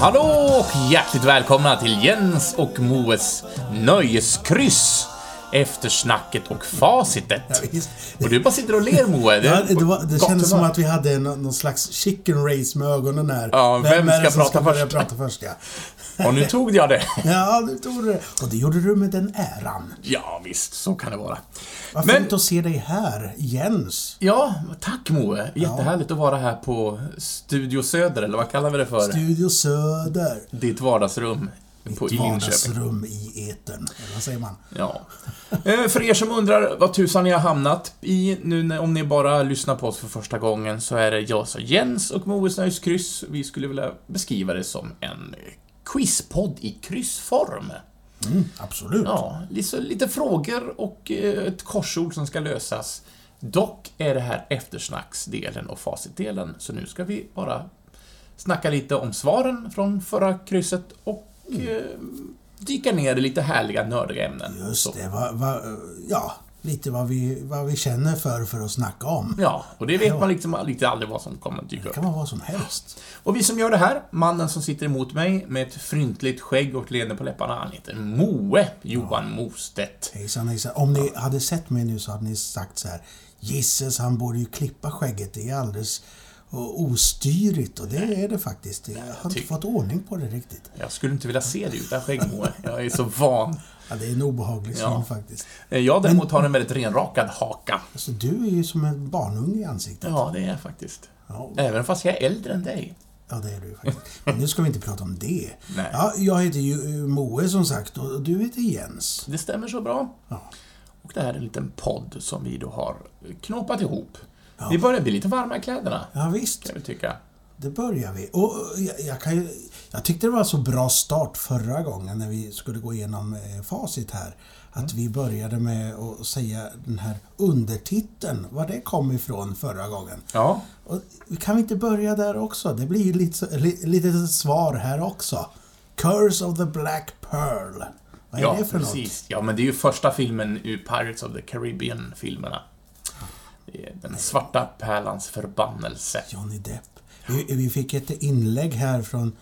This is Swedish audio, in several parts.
Hallå och hjärtligt välkomna till Jens och Moes Nöjeskryss. Eftersnacket och facitet. Och du bara sitter och ler Moe. Ja, det, var, det kändes som att vi hade någon, någon slags chicken race med ögonen här. Ja, vem det ska prata börja först? prata först? Ja, Och nu tog jag det. ja du tog det. Och det gjorde du med den äran. Ja, visst, så kan det vara. Vad Men- fint att se dig här, Jens. Ja, tack Moe. Jättehärligt att vara här på Studio Söder, eller vad kallar vi det för? Studio Söder. Ditt vardagsrum på Linköping. vardagsrum i etern. Eller vad säger man? Ja. Eh, För er som undrar vad tusan ni har hamnat i nu om ni bara lyssnar på oss för första gången så är det jag som Jens och Moes Nöjeskryss. Vi skulle vilja beskriva det som en quizpodd i kryssform. Mm, absolut. Ja, lite, lite frågor och eh, ett korsord som ska lösas. Dock är det här eftersnacksdelen och facitdelen, så nu ska vi bara snacka lite om svaren från förra krysset och eh, dyka ner i lite härliga nördiga ämnen. Så- Just det. Va, va, ja, lite vad vi, vad vi känner för, för att snacka om. Ja, och det vet man liksom lite aldrig vad som kommer att dyka Det upp. kan vara vad som helst. Och vi som gör det här, mannen som sitter emot mig med ett fryntligt skägg och ett leende på läpparna, han heter Moe Johan Mostedt. Hejsan, hejsan. Om ni hade sett mig nu så hade ni sagt så här. Gisses, han borde ju klippa skägget. Det är alldeles och ostyrigt och det är det faktiskt. Jag har inte fått ordning på det riktigt. Jag skulle inte vilja se det utan skägg, Moe. Jag är så van. Ja, det är en obehaglig syn Ja. faktiskt. Eh, Jag däremot har en väldigt renrakad haka. Alltså, du är ju som en barnunge i ansiktet. Ja, det är jag faktiskt. Ja, Även fast jag är äldre än dig. ja det är du faktiskt. Men nu ska vi inte prata om det. Nej. Ja, jag heter ju eh, Moe som sagt och du heter Jens. Det stämmer så bra. Ja. Och det här är en liten podd som vi då har knåpat ihop. Vi börjar bli lite varma i kläderna, Ja, visst. kan vi tycka. Det börjar vi. Och jag, jag, kan ju, jag tyckte det var så bra start förra gången när vi skulle gå igenom eh, facit här. Att vi började med att säga den här undertiteln, var det kom ifrån förra gången. Ja, Och kan vi inte börja där också? Det blir ju lite, li, lite svar här också. Curse of the Black Pearl. Vad är ja det för precis. Ja, men det är ju första filmen ur Pirates of the Caribbean-filmerna. Den svarta pärlans förbannelse. något? Johnny Depp. Vi, vi fick ett inlägg här från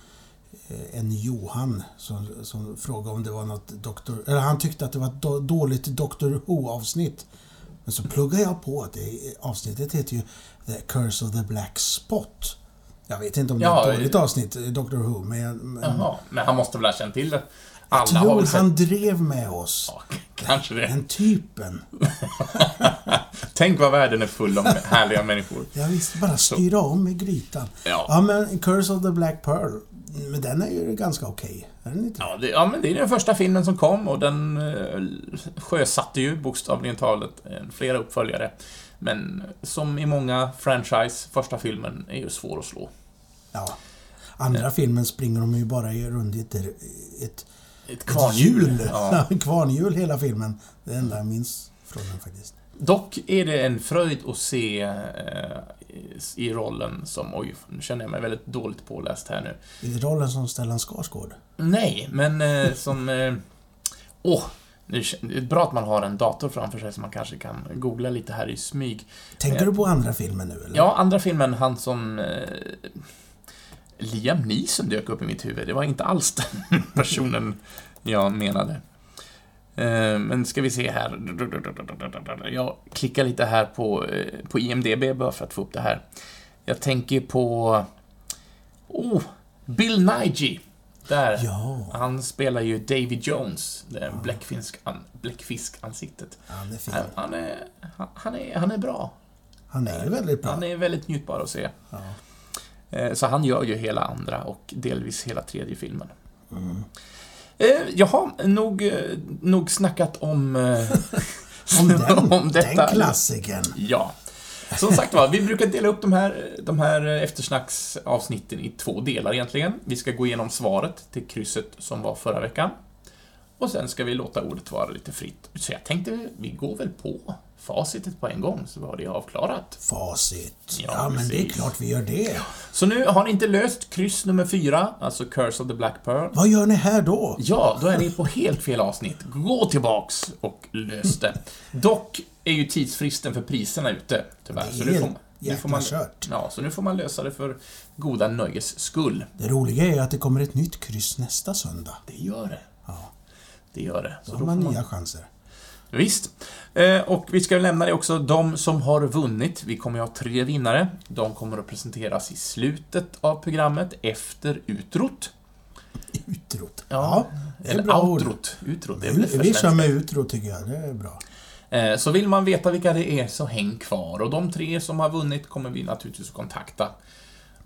en Johan som, som frågade om det var något doktor... Eller han tyckte att det var ett då, dåligt Doctor Who-avsnitt. Men så pluggade jag på att det, avsnittet heter ju The Curse of the Black Spot. Jag vet inte om det är ett dåligt avsnitt, eh, Doctor Who, men... men Jaha, men han måste väl ha känt till det? Alla jag har tror väl sett... han drev med oss. Ja, kanske det. Den typen. Tänk vad världen är full av härliga människor. Jag visste bara styra om i grytan. Ja. ja, men Curse of the Black Pearl. Men den är ju ganska okej. Är den inte? Ja, det, ja, men det är den första filmen som kom och den eh, sjösatte ju bokstavligen talat eh, flera uppföljare. Men som i många franchise, första filmen är ju svår att slå. Ja. Andra filmen springer de ju bara runt i ett, ett, Ett kvarnhjul. Ja. Ja. kvarnhjul hela filmen. Det enda jag minns från den faktiskt. Dock är det en fröjd att se eh, i rollen som, oj, nu känner jag mig väldigt dåligt påläst här nu. I rollen som Stellan Skarsgård. Nej, men eh, som... eh, Åh! nu kän- det är bra att man har en dator framför sig så man kanske kan googla lite här i smyg. Tänker du på andra filmen nu eller? Ja, andra filmen, han som... Eh, Liam Neeson dök upp i mitt huvud. Det var inte alls den personen jag menade. Eh, men ska vi se här. Jag klickar lite här på, eh, på IMDB bara för att få upp det här. Jag tänker på... Oh! Bill Nighy. Där. Ja, Han spelar ju Davy Jones, det bläckfisk, an, bläckfiskansiktet. han är fin. Han, han, är, han, är, han är bra. Han är väldigt bra. Han är väldigt njutbar att se. Ja. Eh, Så han gör ju hela andra och delvis hela tredje filmen. Mm. Eh, Jag har nog, eh, nog snackat om... eh, Om den, om detta. den klassikern. Ja. Som sagt var, vi brukar dela upp de här, de här eftersnacksavsnitten i två delar egentligen. Vi ska gå igenom svaret till krysset som var förra veckan. Och sen ska vi låta ordet vara lite fritt. Så jag tänkte, vi går väl på facitet på en gång, så var det avklarat. Facit. Ja, Ja, men det är klart vi gör det. Så nu har ni inte löst kryss nummer fyra, alltså Curse of the Black Pearl. Vad gör ni här då? Ja, då är ni på helt fel avsnitt. Gå tillbaks och lös det. Dock är ju tidsfristen för priserna ute, tyvärr. Så Det är, får man. Nu får Jäkla man, kört. ja, så nu får man lösa det för goda nöjes skull. Det roliga är att det kommer ett nytt kryss nästa söndag. Det gör det. Ja, Det gör det. då Så har man får nya chanser. Visst. Eh, och vi ska lämna det också, de som har vunnit, vi kommer att ha tre vinnare. De kommer att presenteras i slutet av programmet, efter utrot. Utrot. Ja, Eller bra ord. outrot. Utrot, det är väl Vi, kör med utro tycker jag. Det är bra. Eh, Så vill man veta vilka det är, så häng kvar. Och de tre som har vunnit kommer vi naturligtvis att kontakta.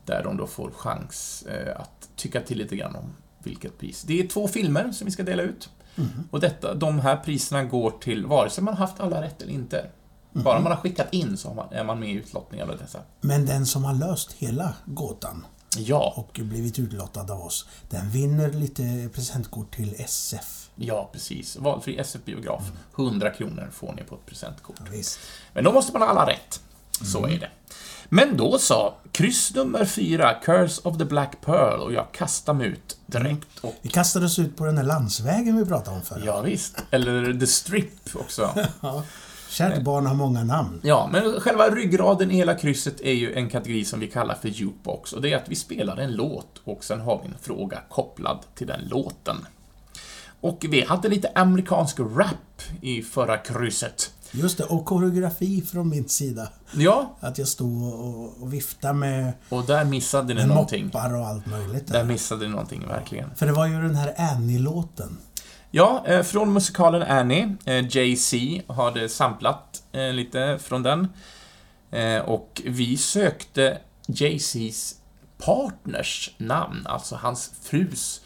Där de då får chans eh, att tycka till lite grann om vilket pris. Det är två filmer som vi ska dela ut. Mhm. Och detta, de här priserna går till vare sig man haft alla rätt eller inte. Mhm. Bara man har skickat in så man, är man med i utlottningen av dessa. Men den som har löst hela gåtan Ja, och blivit utlottad av oss, den vinner lite presentkort till SF. ja precis. Valfri SF-biograf. 100 kronor får ni på ett presentkort. Ja. Men då måste man ha alla rätt. Så Mm. är det. Men då sa kryss nummer fyra, Curse of the Black Pearl, och jag kastar mig ut direkt. Och, Vi kastade oss ut på den där landsvägen vi pratade om förra. ja, visst. Eller The Strip också. Ja. Kärt barn har många namn. Ja, men själva ryggraden i hela krysset är ju en kategori som vi kallar för jukebox. Och det är att vi spelar en låt och sen har vi en fråga kopplad till den låten. Och vi hade lite amerikansk rap i förra krysset. Just det, och koreografi från min sida. Ja, Att jag stod och, och viftade med, och där missade ni någonting. moppar och allt möjligt. Där missade ni någonting, verkligen. För det var ju den här Annie-låten. Ja, eh, från musikalen Annie. Eh, Jay-Z hade samplat eh, lite från den. Och vi sökte Jay-Z's partners namn, alltså hans frus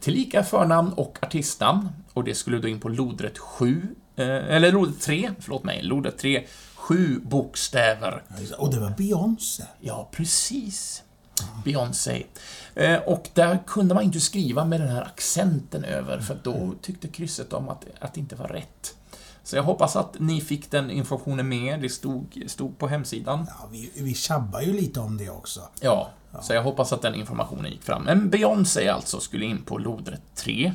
tillika förnamn och artistnamn. Och det skulle då in på lodrätt 7, eh, eller lodrätt 3, förlåt mig, lodrätt 3, sju bokstäver. Och det var Beyoncé. Ja, precis. Beyoncé. Eh, och där kunde man inte skriva med den här accenten över, för då tyckte krysset om att, att det inte var rätt. Så jag hoppas att ni fick den informationen med. Det stod, stod på hemsidan. Ja, vi, vi tjabbar ju lite om det också. Ja, så jag hoppas att den informationen gick fram. Men Beyoncé alltså skulle in på lodrätt 3,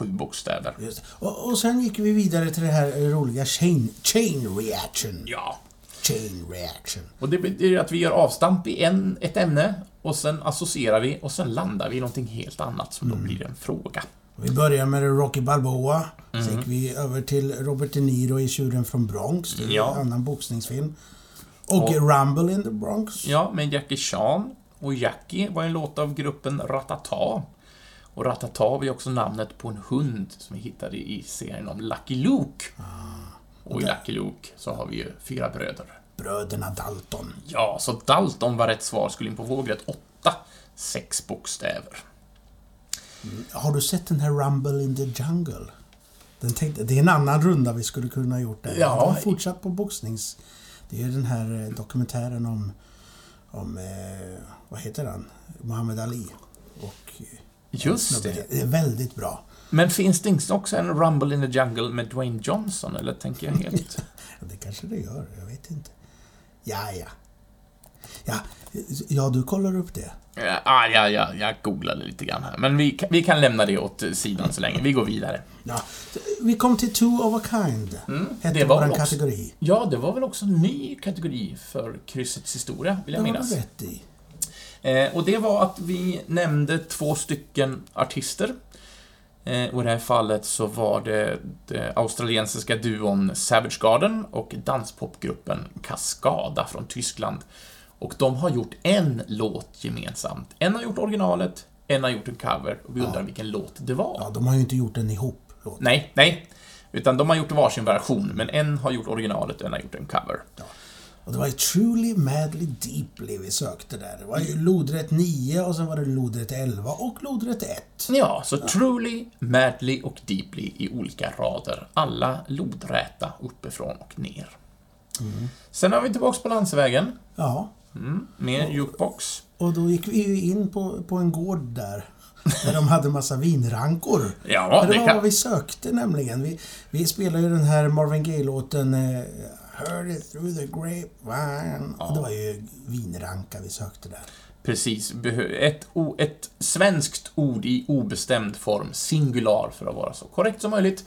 sju bokstäver. Och, och sen gick vi vidare till det här roliga chain, chain reaction. Ja. Chain reaction. Och det betyder att vi gör avstamp i en, ett ämne, och sen associerar vi, och sen landar vi i någonting helt annat, så då blir det en fråga. Vi börjar med Rocky Balboa. Mm. Så gick vi över till Robert De Niro i Tjuren från Bronx. Det är Ja. en annan boxningsfilm. Och, Och- Rumble in the Bronx. Ja, med Jackie Chan. Och Jackie var en låt av gruppen Ratata. Och Ratata var ju också namnet på en hund som vi hittade i serien om Lucky Luke. Och i Lucky Luke så har vi ju fyra bröder. Bröderna Dalton. Ja, så Dalton var rätt svar, skulle in på vågrätt 8. Sex bokstäver. Har du sett den här Rumble in the Jungle? Den tänkte, det är en annan runda vi skulle kunna ha gjort där. Ja. Har fortsatt på boxnings... Det är den här eh, dokumentären om... Om... Eh, vad heter han? Muhammad Ali. Och... Just det. Det är väldigt bra. Men finns det också en Rumble in the Jungle med Dwayne Johnson, eller tänker jag helt... Det kanske det gör, jag vet inte. Ja, ja. Ja, ja du kollar upp det. Ja, ah, ja, ja, jag googlade lite grann här. Men vi, vi kan lämna det åt sidan så länge. Vi går vidare. Ja. Vi kom till Two of a Kind. Mm, Hette det var också- kategori. Ja, det var väl också en ny kategori för kryssets historia, vill Det jag har minnas. du rätt i. Eh, och det var att vi nämnde två stycken artister. Eh, och i det här fallet så var det, det australiensiska duon Savage Garden och danspopgruppen Cascada från Tyskland. Och de har gjort en låt gemensamt. En har gjort originalet, en har gjort en cover. Och vi undrar vilken låt det var. Ja, de har ju inte gjort den ihop. Låt. Nej, nej. Utan de har gjort varsin version, men en har gjort originalet och en har gjort en cover. Och det var ju Truly Madly Deeply vi sökte där. Det var ju lodrätt 9 och sen var det lodrätt 11 och lodrätt 1. Ja, så truly, madly och deeply i olika rader. Alla lodräta uppifrån och ner. Sen har vi tillbaks på landsvägen. Ja, Mm, med jukebox. och då gick vi ju in på, på en gård där. Där de hade massa vinrankor. Ja, det det var kan... vad vi sökte nämligen. Vi, vi spelade ju den här Marvin Gaye-låten eh, Heard it through the grapevine. Och det var ju vinranka vi sökte där. Precis. Ett, ett svenskt ord i obestämd form, singular för att vara så korrekt som möjligt.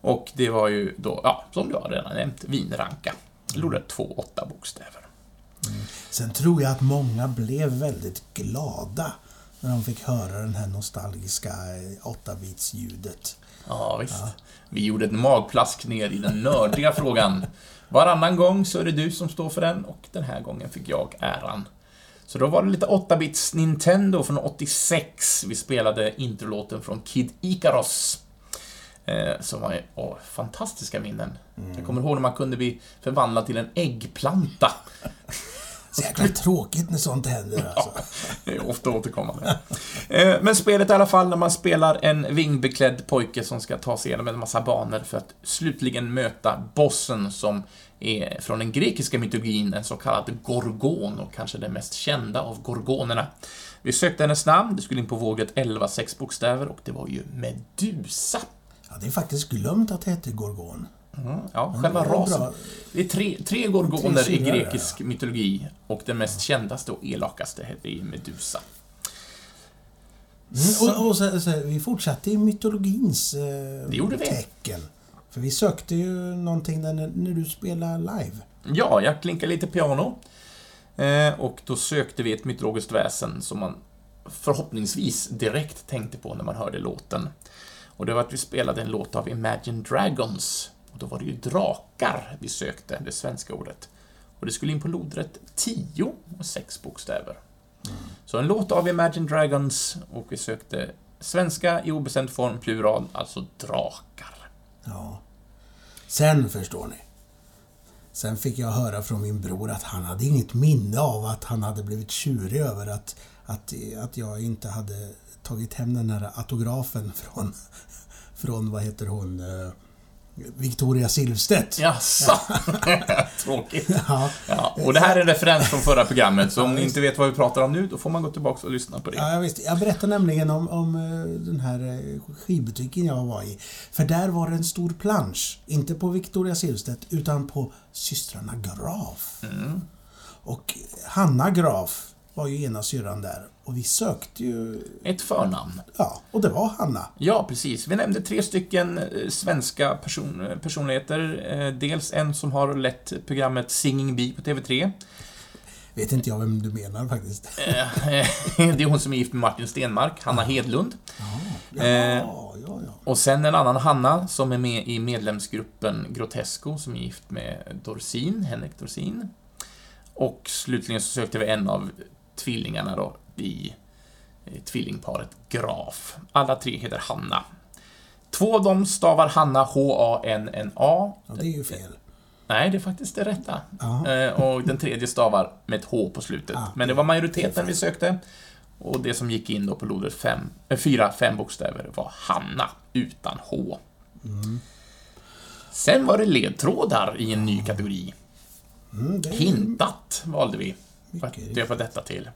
Och det var ju då, ja, som du har redan nämnt, vinranka. Lodrätt två, åtta bokstäver. Sen tror jag att många blev väldigt glada när de fick höra den här nostalgiska 8-bits-ljudet. Ja, visst. Vi gjorde ett magplask ner i den nördiga frågan. Varannan gång så är det du som står för den och den här gången fick jag äran. Så då var det lite 8-bits Nintendo från 86. Vi spelade introlåten från Kid Icaros. Eh, som var åh, fantastiska minnen. Jag kommer ihåg när man kunde bli förvandlad till en äggplanta. Så jäkla tråkigt när sånt händer alltså. Det är ofta återkommande. Eh, Men spelet i alla fall, när man spelar en vingbeklädd pojke som ska ta sig igenom en massa banor för att slutligen möta bossen som är från den grekiska mytologin, en så kallad gorgon och kanske den mest kända av gorgonerna. Vi sökte hennes namn, det skulle in på våget 11 sex bokstäver och det var ju Medusa. Ja, det är faktiskt glömt att det hette Gorgon. Mm, ja, själva rasen. bra. Det är tre, tre gorgoner i grekisk mytologi och den mest kändaste och elakaste heter ju Medusa. Mm, och och så, så, vi fortsatte i mytologins eh, Det gjorde vi. tecken. För vi sökte ju någonting där när, när du spelar live. Ja, jag klinkade lite piano. Eh, och då sökte vi ett mytologiskt väsen som man förhoppningsvis direkt tänkte på när man hörde låten. Och det var att vi spelade en låt av Imagine Dragons. Och då var det ju drakar vi sökte, det svenska ordet. Och det skulle in på lodrätt 10 och 6 bokstäver. Så en låt av Imagine Dragons och vi sökte svenska i obestämd form, plural, alltså drakar. Ja. Sen förstår ni. Sen fick jag höra från min bror att han hade inget minne av att han hade blivit tjurig över att, att, att jag inte hade tagit hem den här autografen från, från vad heter hon, eh, Victoria Silvstedt. Jaså? Tråkigt. Ja. Ja, och det här är en referens från förra programmet, så om ni inte vet vad vi pratar om nu, då får man gå tillbaka och lyssna på det. Ja, visst. jag berättade nämligen om, om eh, den här eh, skivbutiken jag var i. För där var det en stor plansch. Inte på Victoria Silvstedt, utan på systrarna Graf. Mm. Och Hanna Graf var ju ena syrran där. Och vi sökte ju... Ett förnamn. Ja, och det var Hanna. Ja, precis. Vi nämnde tre stycken eh, svenska person personligheter. Eh, Dels en som har lett programmet Singing Bee på TV3. Vet inte jag vem du menar faktiskt. Eh, Det är hon som är gift med Martin Stenmark, Hanna Hedlund. Ja, Eh, ja, ja. Och sen en annan Hanna som är med i medlemsgruppen Grotesco, som är gift med Dorsin, Henrik Dorsin. Och slutligen så sökte vi en av tvillingarna då i tvillingparet Graf. Alla tre heter Hanna. Två av dem stavar Hanna H-A-N-N-A. ja, det är ju fel. Nej, det är faktiskt det rätta. Ja. Eh, Och den tredje stavar med ett H på slutet. Ah, Men det var majoriteten vi sökte. Och det som gick in då på lodret fem, äh, fyra, fem bokstäver var Hanna utan H. Mm. Sen var det ledtrådar i en ny kategori. Mm, Hintat valde vi. För att döpa detta till.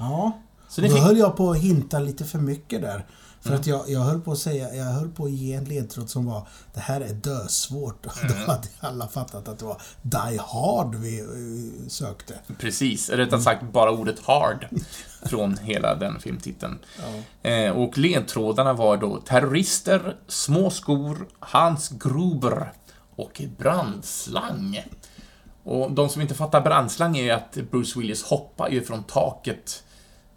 Ja, Så då fick... Mm. höll jag på att hinta lite för mycket där. För att jag, jag höll på att säga, jag höll på att ge en ledtråd som var Det här är dösvårt. Mm. då hade alla fattat att det var Die Hard vi eh, sökte. Precis, rättare sagt bara ordet hard från hela den filmtiteln. Eh, och ledtrådarna var då terrorister, små skor, Hans Gruber och brandslang. Och de som inte fattar brandslang är ju att Bruce Willis hoppar ju från taket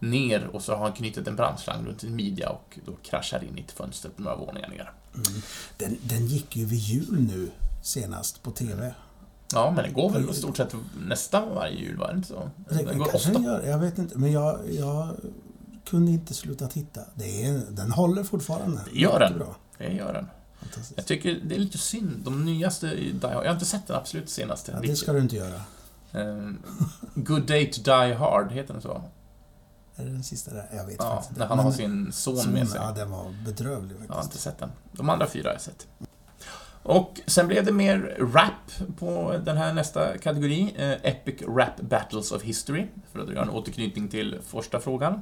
ner och så har han knutit en brandslang runt sin midja och då kraschar in i ett fönster på några våningar ner. Den, den gick ju vid jul nu senast på TV. Ja, men det går väl i stort sett nästan varje jul, var det inte så? Det Den går kanske ofta. den gör, jag vet inte. Men jag, jag kunde inte sluta titta. Det är, den håller fortfarande. Det gör den. Bra. Det gör den. Jag tycker det är lite synd. De nyaste Die Hard, jag har inte sett den absolut senaste. Ja, det ska du inte göra. Ehm, Good Day to Die Hard, heter den så? Är det den sista där? Jag vet Ja, faktiskt inte. när han Men- har sin son med sig. Ja, den var bedrövlig Jag har faktiskt. inte sett den. De andra fyra har jag sett. Och sen blev det mer rap på den här nästa kategori. Eh, Epic Rap Battles of History. För att göra en återknytning till första frågan.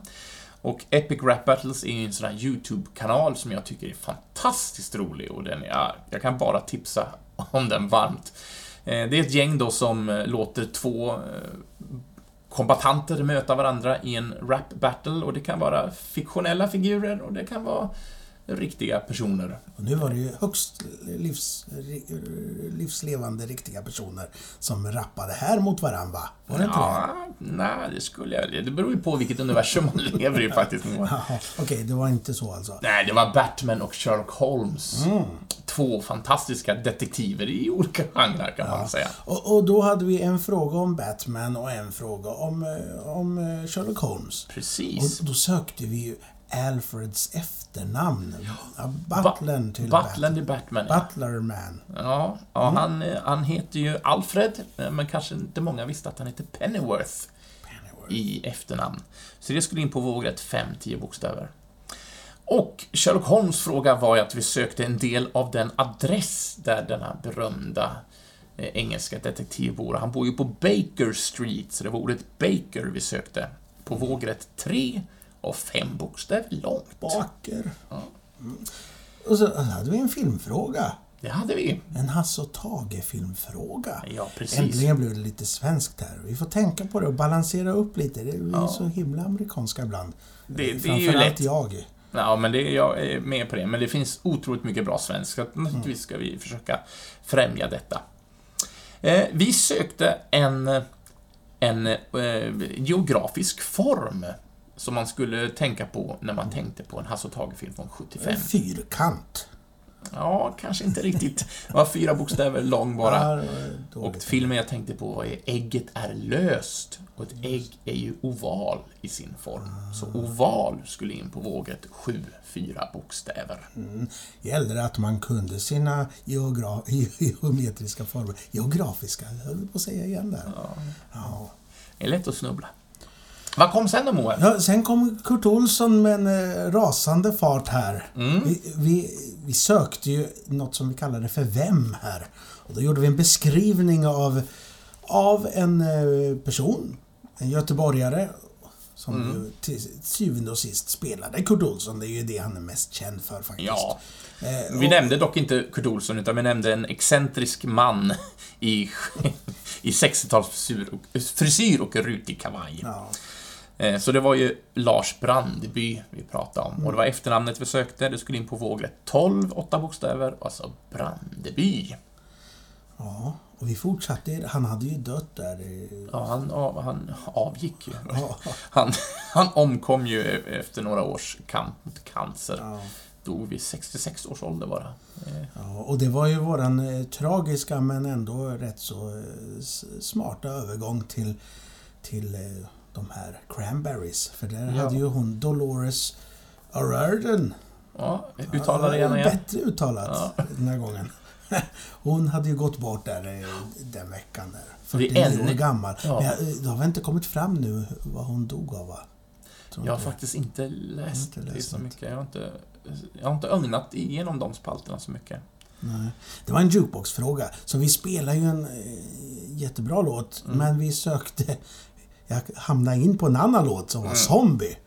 Och Epic Rap Battles är ju en sån här YouTube-kanal som jag tycker är fantastiskt rolig och den är, ja, jag kan bara tipsa om den varmt. Eh, Det är ett gäng då som eh, låter två eh, kombatanter möta varandra i en rap battle. Och det kan vara fiktionella figurer och det kan vara riktiga personer. Och nu var det ju högst livs, livslevande riktiga personer som rappade här mot varandra, va? Var det inte det? Ja, nej, det skulle jag... Det beror ju på vilket universum man lever i faktiskt. Okej, det var inte så alltså. Nej, det var Batman och Sherlock Holmes. Mm. Två fantastiska detektiver i olika genrer, kan man säga. Och, och då hade vi en fråga om Batman och en fråga om, eh, om eh, Sherlock Holmes. Precis. Och då sökte vi ju Alfreds efternamn. Ja, Butlern till Butlern till Batman. Butlerman. Ja, ja han, eh, han heter ju Alfred, men kanske inte många visste att han heter Pennyworth Pennyworth. i efternamn. Så det skulle in på vågrätt 5-10 bokstäver. Och Sherlock Holmes fråga var ju att vi sökte en del av den adress där denna berömda eh, engelska detektiv bor. Han bor ju på Baker Street, så det var ordet Baker vi sökte. På vågrätt 3 och 5 bokstäver långt. Baker. Ja. Mm. Och så hade vi en filmfråga. Det hade vi. En Hasse och Tage-filmfråga. Ja, precis. Äntligen blev det lite svenskt här. Vi får tänka på det och balansera upp lite. Det- är Ja. så himla amerikanska ibland. Det- det är ju lätt. jag. Ja, men det, jag är med på det. Men det finns otroligt mycket bra svensk, så att naturligtvis ska vi försöka främja detta. Eh, vi sökte en, en eh, geografisk form som man skulle tänka på när man tänkte på en Hasse och Tage-film från 75. En fyrkant. Ja, kanske inte riktigt. Det var fyra bokstäver lång bara. Ja, Och filmen jag tänkte på var Ägget är löst. Och ett ägg är ju oval i sin form. Så oval skulle in på våget 7-4 bokstäver. Mm. Gällde att man kunde sina geogra geometriska former. Geografiska, jag höll på att säga igen där. Ja. Det är lätt att snubbla. Vad kom sen då, Moe? Ja, sen kom Kurt Olsson med en eh, rasande fart här. Mm. Vi, vi, vi sökte ju något som vi kallade för Vem här. Och då gjorde vi en beskrivning av, av en eh, person, en göteborgare, som Mm. ju till syvende och sist spelade Kurt Olsson. Det är ju det han är mest känd för faktiskt. Ja, Eh, vi och- nämnde dock inte Kurt Olsson, utan vi nämnde en excentrisk man i, i 60-talsfrisyr och, frisyr och rutig kavaj. Ja. Eh, Så det var ju Lars Brandeby vi pratade om. Och det var efternamnet vi sökte. Det skulle in på vågrätt 12, åtta bokstäver, alltså Brandeby. ja, och vi fortsatte. Han hade ju dött där. Ja, han, av- han avgick ju. Ja. Han, han omkom ju efter några års kamp mot cancer. Ja. Dog vid 66 års ålder bara. Eh, Ja, och det var ju våran eh, tragiska men ändå rätt så smarta övergång till, till de här Cranberries. För där Ja. hade ju hon Dolores O'Riordan. Ja, uttala det gärna Ja, igen. Bättre uttalat den här gången. Hon hade ju gått bort där den veckan. Där. Det är 49 år gammal. Ja. Men jag, det har väl inte kommit fram nu vad hon dog av va? Tror Jag har det. faktiskt inte läst inte det läst så något. mycket. Jag har inte, jag har inte ögnat igenom de spalterna så mycket. Nej. Det var en jukeboxfråga. Så vi spelar ju en eh, jättebra låt, Mm. men vi sökte... Jag hamnade in på en annan låt som var Mm. Zombie.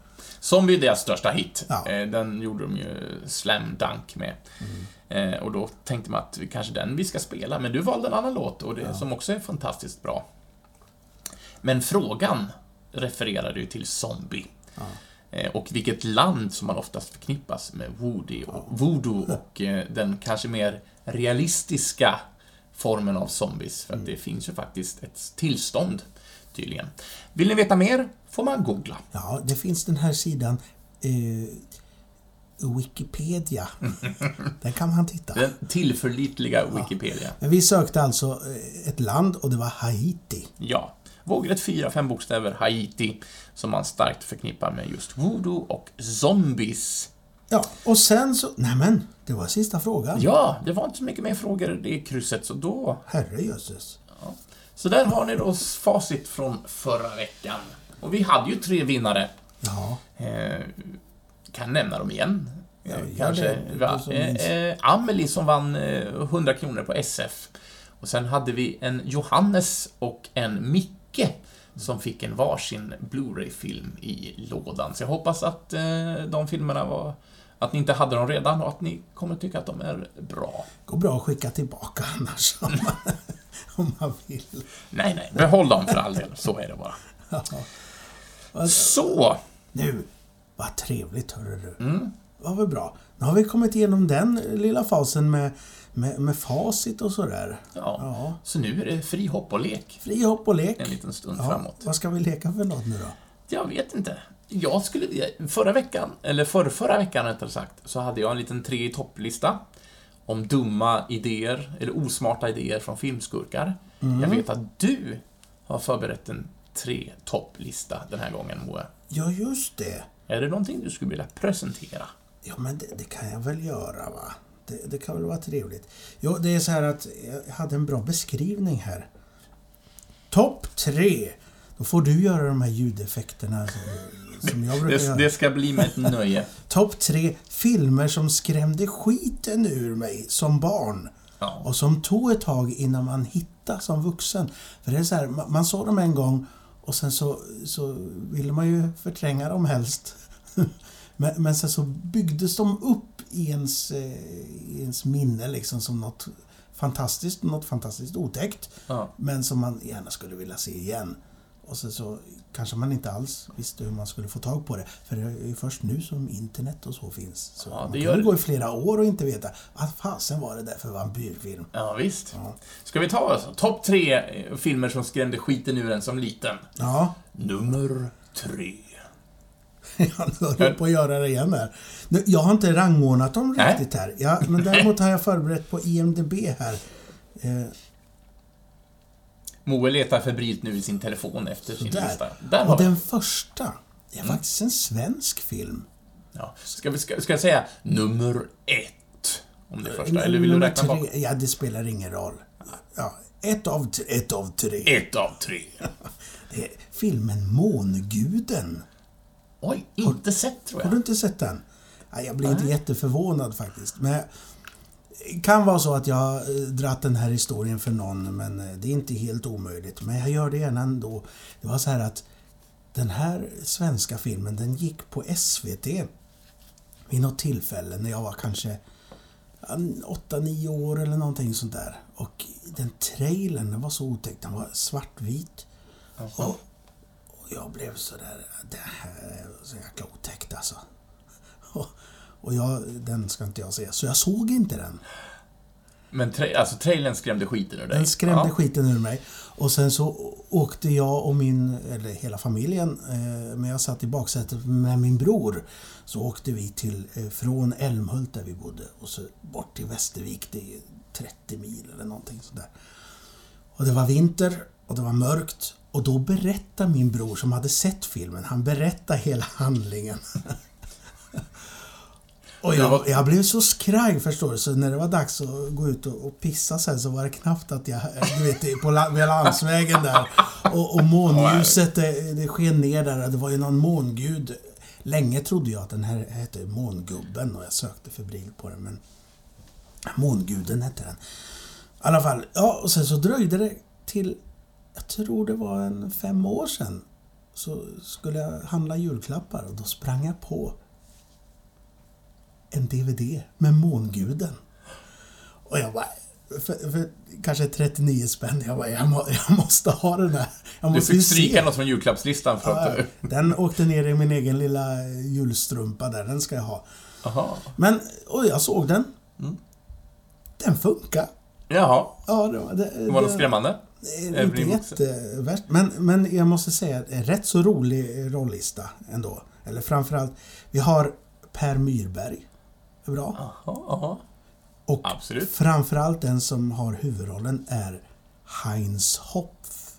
Zombie är deras största hit. Ja. Eh, Den gjorde de ju slam dunk med. Mm. Eh, Och då tänkte man att kanske den vi ska spela, men du valde en annan låt och det, Ja. som också är fantastiskt bra. Men frågan refererade ju till Zombie. Ja. Eh, Och vilket land som man oftast förknippas med Woody och voodoo och den kanske mer realistiska formen av zombies. För att det finns ju faktiskt ett tillstånd, tydligen. Vill ni veta mer får man googla. Ja, det finns den här sidan eh, Wikipedia. Där kan man titta. Den tillförlitliga Wikipedia. Men vi sökte alltså eh, ett land och det var Haiti. Ja. Vågrätt fyra, fem bokstäver, Haiti, som man starkt förknippar med just voodoo och zombies. Ja, och sen så... Nämen, det var sista frågan. Ja, det var inte så mycket mer frågor i krysset, så då... Herrejösses. Så där har ni då facit från förra veckan. Och vi hade ju tre vinnare. Ja, Eh, kan nämna dem igen. Ja, Eh, Kanske. som Eh, eh, Amelie som vann eh, 100 kronor på SF. Och sen hade vi en Johannes och en Micke som fick en varsin Blu-ray-film i lådan. Så jag hoppas att eh, de filmerna var... Att ni inte hade dem redan och att ni kommer tycka att de är bra. går bra att skicka tillbaka annars om man, vill. Nej, nej, behåll dem för all del. Så är det bara. Vad- Så! Nu, vad trevligt hörru du. Mm. var väl bra. Nu har vi kommit igenom den lilla fasen med, med, med facit och sådär. Ja. Ja. Så nu är det fri hopp och lek Fri hopp och lek. en liten stund Ja, framåt. vad ska vi leka för något nu då? Jag vet inte. Jag skulle... Förra veckan, eller för, förra veckan rättare sagt, så hade jag en liten tre i topplista om dumma idéer, eller osmarta idéer från filmskurkar. Mm. Jag vet att du har förberett en tre topplista den här gången, Moe. Ja, just det. Är det någonting du skulle vilja presentera? Ja, men det, det kan jag väl göra, va? Det, det kan väl vara trevligt. Jo, det är så här att jag hade en bra beskrivning här. Topp tre. Då får du göra de här ljudeffekterna som, jag brukar Det, det ska bli mig ett nöje. Topp tre filmer som skrämde skiten ur mig som barn. Ja. Och som tog ett tag innan man hittade som vuxen. För det är så här, man, man såg dem en gång och sen så, så ville man ju förtränga dem helst. men, men sen så byggdes de upp i ens, eh, i ens minne liksom som något fantastiskt, något fantastiskt otäckt. Ja. Men som man gärna skulle vilja se igen. Och sen så kanske man inte alls visste hur man skulle få tag på det. För det är ju först nu som internet och så finns. Så Ja, man det kan gör det. gå i flera år och inte veta vad fasen var det där för vampyrfilm. Ja, visst. Ja. Ska vi ta oss topp tre eh, filmer som skrämde skiten ur en som liten? Ja, Nummer tre. jag höll på att göra det igen här. Jag har inte rangordnat dem riktigt här. Ja, men däremot har jag förberett på IMDB här. Moe letar febrilt nu i sin telefon efter sin Där. lista. Där har och den första är Mm. faktiskt en svensk film. ja. ska, vi, ska, ska jag säga nummer ett? Om det är första, eller vill du räkna tre- bak? Ja, det spelar ingen roll. Ja, ett av, ett av tre. Ett av tre. Det är filmen Månguden. Oj, inte sett tror Har du jag. inte sett den? Ja, jag blir inte jätteförvånad faktiskt. Men kan vara så att jag har eh, dratt den här historien för någon, men eh, det är inte helt omöjligt. Men jag gör det gärna ändå. Det var så här att den här svenska filmen, den gick på SVT vid något tillfälle när jag var kanske 8-9 år eller någonting sånt där. Och den trailern, den var så otäck. Den var svartvit. Och, och jag blev sådär, det här är så jäkla otäckt alltså. Och, och jag, den ska inte jag se. Så jag såg inte den. Men tra alltså, trailern skrämde skiten ur dig? Den skrämde ja. skiten ur mig. Och sen så åkte jag och min, eller hela familjen, eh, men jag satt i baksätet med min bror. Så åkte vi till, eh, från Älmhult där vi bodde och så bort till Västervik. Det är 30 mil eller någonting sådär. Och det var vinter och det var mörkt. Och då berättade min bror som hade sett filmen, han berättade hela handlingen. Och jag, var- jag blev så skraj förstår du, så när det var dags att gå ut och, och pissa sen så var det knappt att jag, du vet, på landsvägen där. Och, och månljuset, det, det sken ner där. Det var ju någon mångud. Länge trodde jag att den här hette Mångubben och jag sökte febrilt på den, men Månguden hette den. I alla fall, ja, och sen så dröjde det till, jag tror det var en fem år sedan, så skulle jag handla julklappar och då sprang jag på en DVD med Månguden. Och jag bara, för, för kanske 39 spänn, jag bara, jag, må, jag måste ha den här. Jag Du måste ju fick stryka se. något från julklappslistan för att... Ja, Den åkte ner i min egen lilla julstrumpa där, den ska jag ha. Aha. Men, och jag såg den. Mm. Den funkar. Jaha. Ja, det var... Det, Det var något skrämmande? det Även inte jättevärst. Men, men jag måste säga, att det är rätt så rolig rollista ändå. Eller framförallt, vi har Per Myrberg. Bra. Jaha, aha. Och Absolut. framförallt den som har huvudrollen är Heinz Hopf.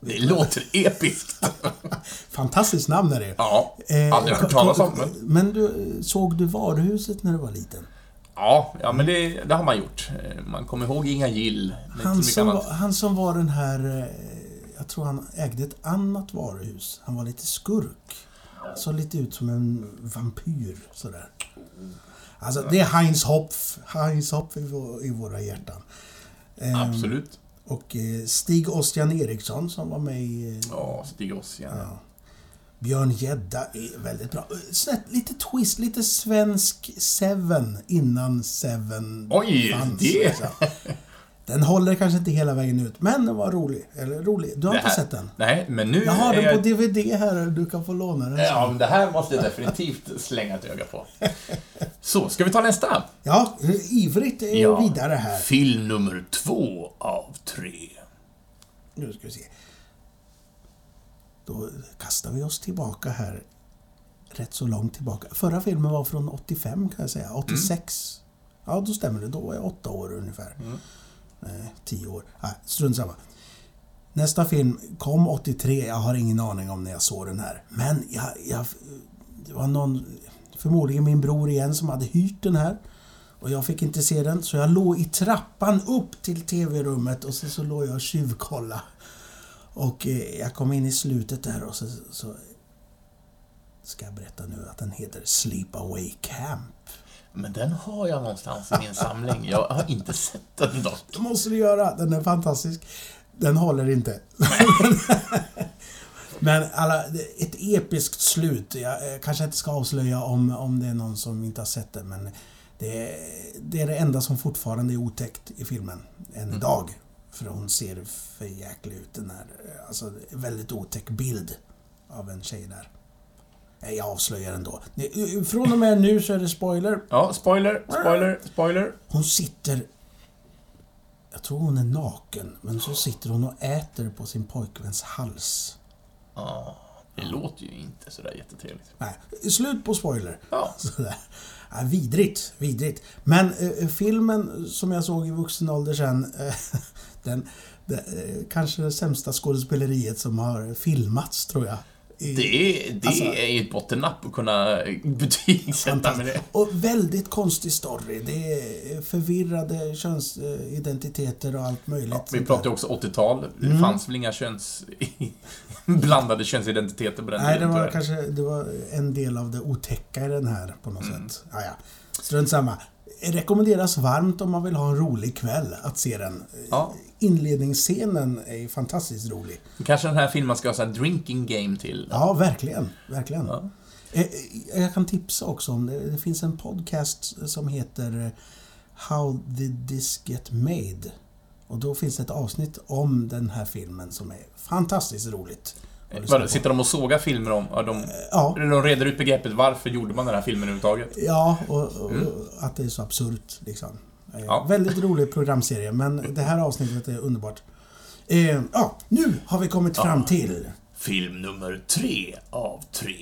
Det låter episkt. Fantastiskt namn är det. Ja, Eh, aldrig hört talas om. Men... Men du, såg du Varuhuset när du var liten? Ja, ja men det, det har man gjort. Eh, Man kommer ihåg Inga Gill. Han som, var, han som var den här... eh, Jag tror han ägde ett annat varuhus. Han var lite skurk. Såg lite ut som en vampyr sådär. Alltså det är Heinz Hopf. Heinz Hopf i, vå- i våra hjärtan. Ehm, Absolut. Och eh, Stig Ostian Eriksson som var med i... eh, Ja, Stig Ossian. Ja. Björn Gedda är väldigt bra. Eh, Snett, lite twist, lite svensk Seven innan Seven Oj, fanns. det- liksom. Den håller kanske inte hela vägen ut, men den var rolig. Eller rolig. Du har Det inte här- sett den? Nej, men nu Jag har den på DVD här, du kan få låna den. Ja, men det här måste jag definitivt slänga ett öga på. Så, ska vi ta nästa? Ja, ivrigt är Ja. vidare här. Film nummer två av tre. Nu ska vi se. Då kastar vi oss tillbaka här. Rätt så långt tillbaka. Förra filmen var från 85 kan jag säga. 86. Ja, då stämmer det. Då var jag åtta år ungefär. Mm. Nej, tio år. Nej, strunt samma. Nästa film kom 83. Jag har ingen aning om när jag såg den här. Men jag, jag, det var någon, förmodligen min bror igen, som hade hyrt den här. Och jag fick inte se den, så jag låg i trappan upp till TV-rummet och så, så låg jag och tjuvkolla. Och eh, jag kom in i slutet där och så, så... Ska jag berätta nu att den heter Sleepaway Camp. Men den har jag någonstans i min samling. Jag har inte sett den dock. Det måste du göra, den är fantastisk. Den håller inte. Men alla, ett episkt slut. Jag eh, kanske inte ska avslöja om, om det är någon som inte har sett det, men det är, det är det enda som fortfarande är otäckt i filmen än idag. För hon ser för jäklig ut, den här, eh, alltså väldigt otäck bild av en tjej där. Nej, Jag avslöjar ändå. Det- Från och med nu så är det spoiler. Ja, spoiler, spoiler, spoiler. Hon sitter... Jag tror hon är naken, men så sitter hon och äter på sin pojkväns hals. Ja, det låter ju inte sådär jättetrevligt. Nej, slut på spoiler. Ja, Sådär. Ja, vidrigt, vidrigt. Men eh, filmen som jag såg i vuxen ålder sen, eh, den, det, eh, kanske det sämsta skådespeleriet som har filmats, tror jag. Det är, det Alltså- är ju ett bottennapp att kunna betygsätta med det. Och väldigt konstig story. Det är förvirrade könsidentiteter och allt möjligt. Ja, vi där. ju också 80-tal. Det Mm. fanns väl inga köns... blandade könsidentiteter på den Nej, det tiden, var tror jag. kanske det var en del av det otäcka i den här på något Mm. sätt. Ja, ja. Strunt samma. Rekommenderas varmt om man vill ha en rolig kväll att se den. Ja. Inledningsscenen är fantastiskt rolig. Kanske den här filmen ska ha här drinking game till. Ja, verkligen. Verkligen. Ja. Eh, eh, Jag kan tipsa också om det. Det finns en podcast som heter eh, How did this get made? Och då finns det ett avsnitt om den här filmen som är fantastiskt roligt. Vadå, på. sitter de och sågar filmer om... De, Ja, de reder ut begreppet varför gjorde man den här filmen överhuvudtaget? Ja, och, och att det är så absurt liksom. Eh. Ja. Väldigt rolig programserie, men det här avsnittet är underbart. Eh, ja, nu har vi kommit fram Ja. till... Film nummer tre av tre.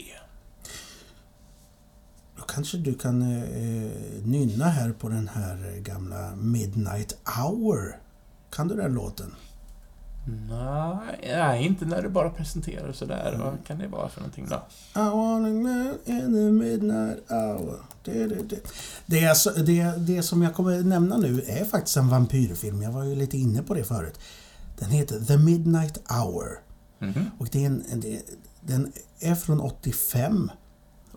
Då kanske du kan eh, nynna här på den här gamla Midnight Hour. Kan du den låten? Nej, nej, inte när du bara presenterar sådär. Vad kan det vara för någonting då? I wanna know in the midnight hour. Det, det, det. Det, är så- det, det som jag kommer nämna nu är faktiskt en vampyrfilm. Jag var ju lite inne på det förut. Den heter The Midnight Hour. Mhm. Och det är en, det, den är från 85.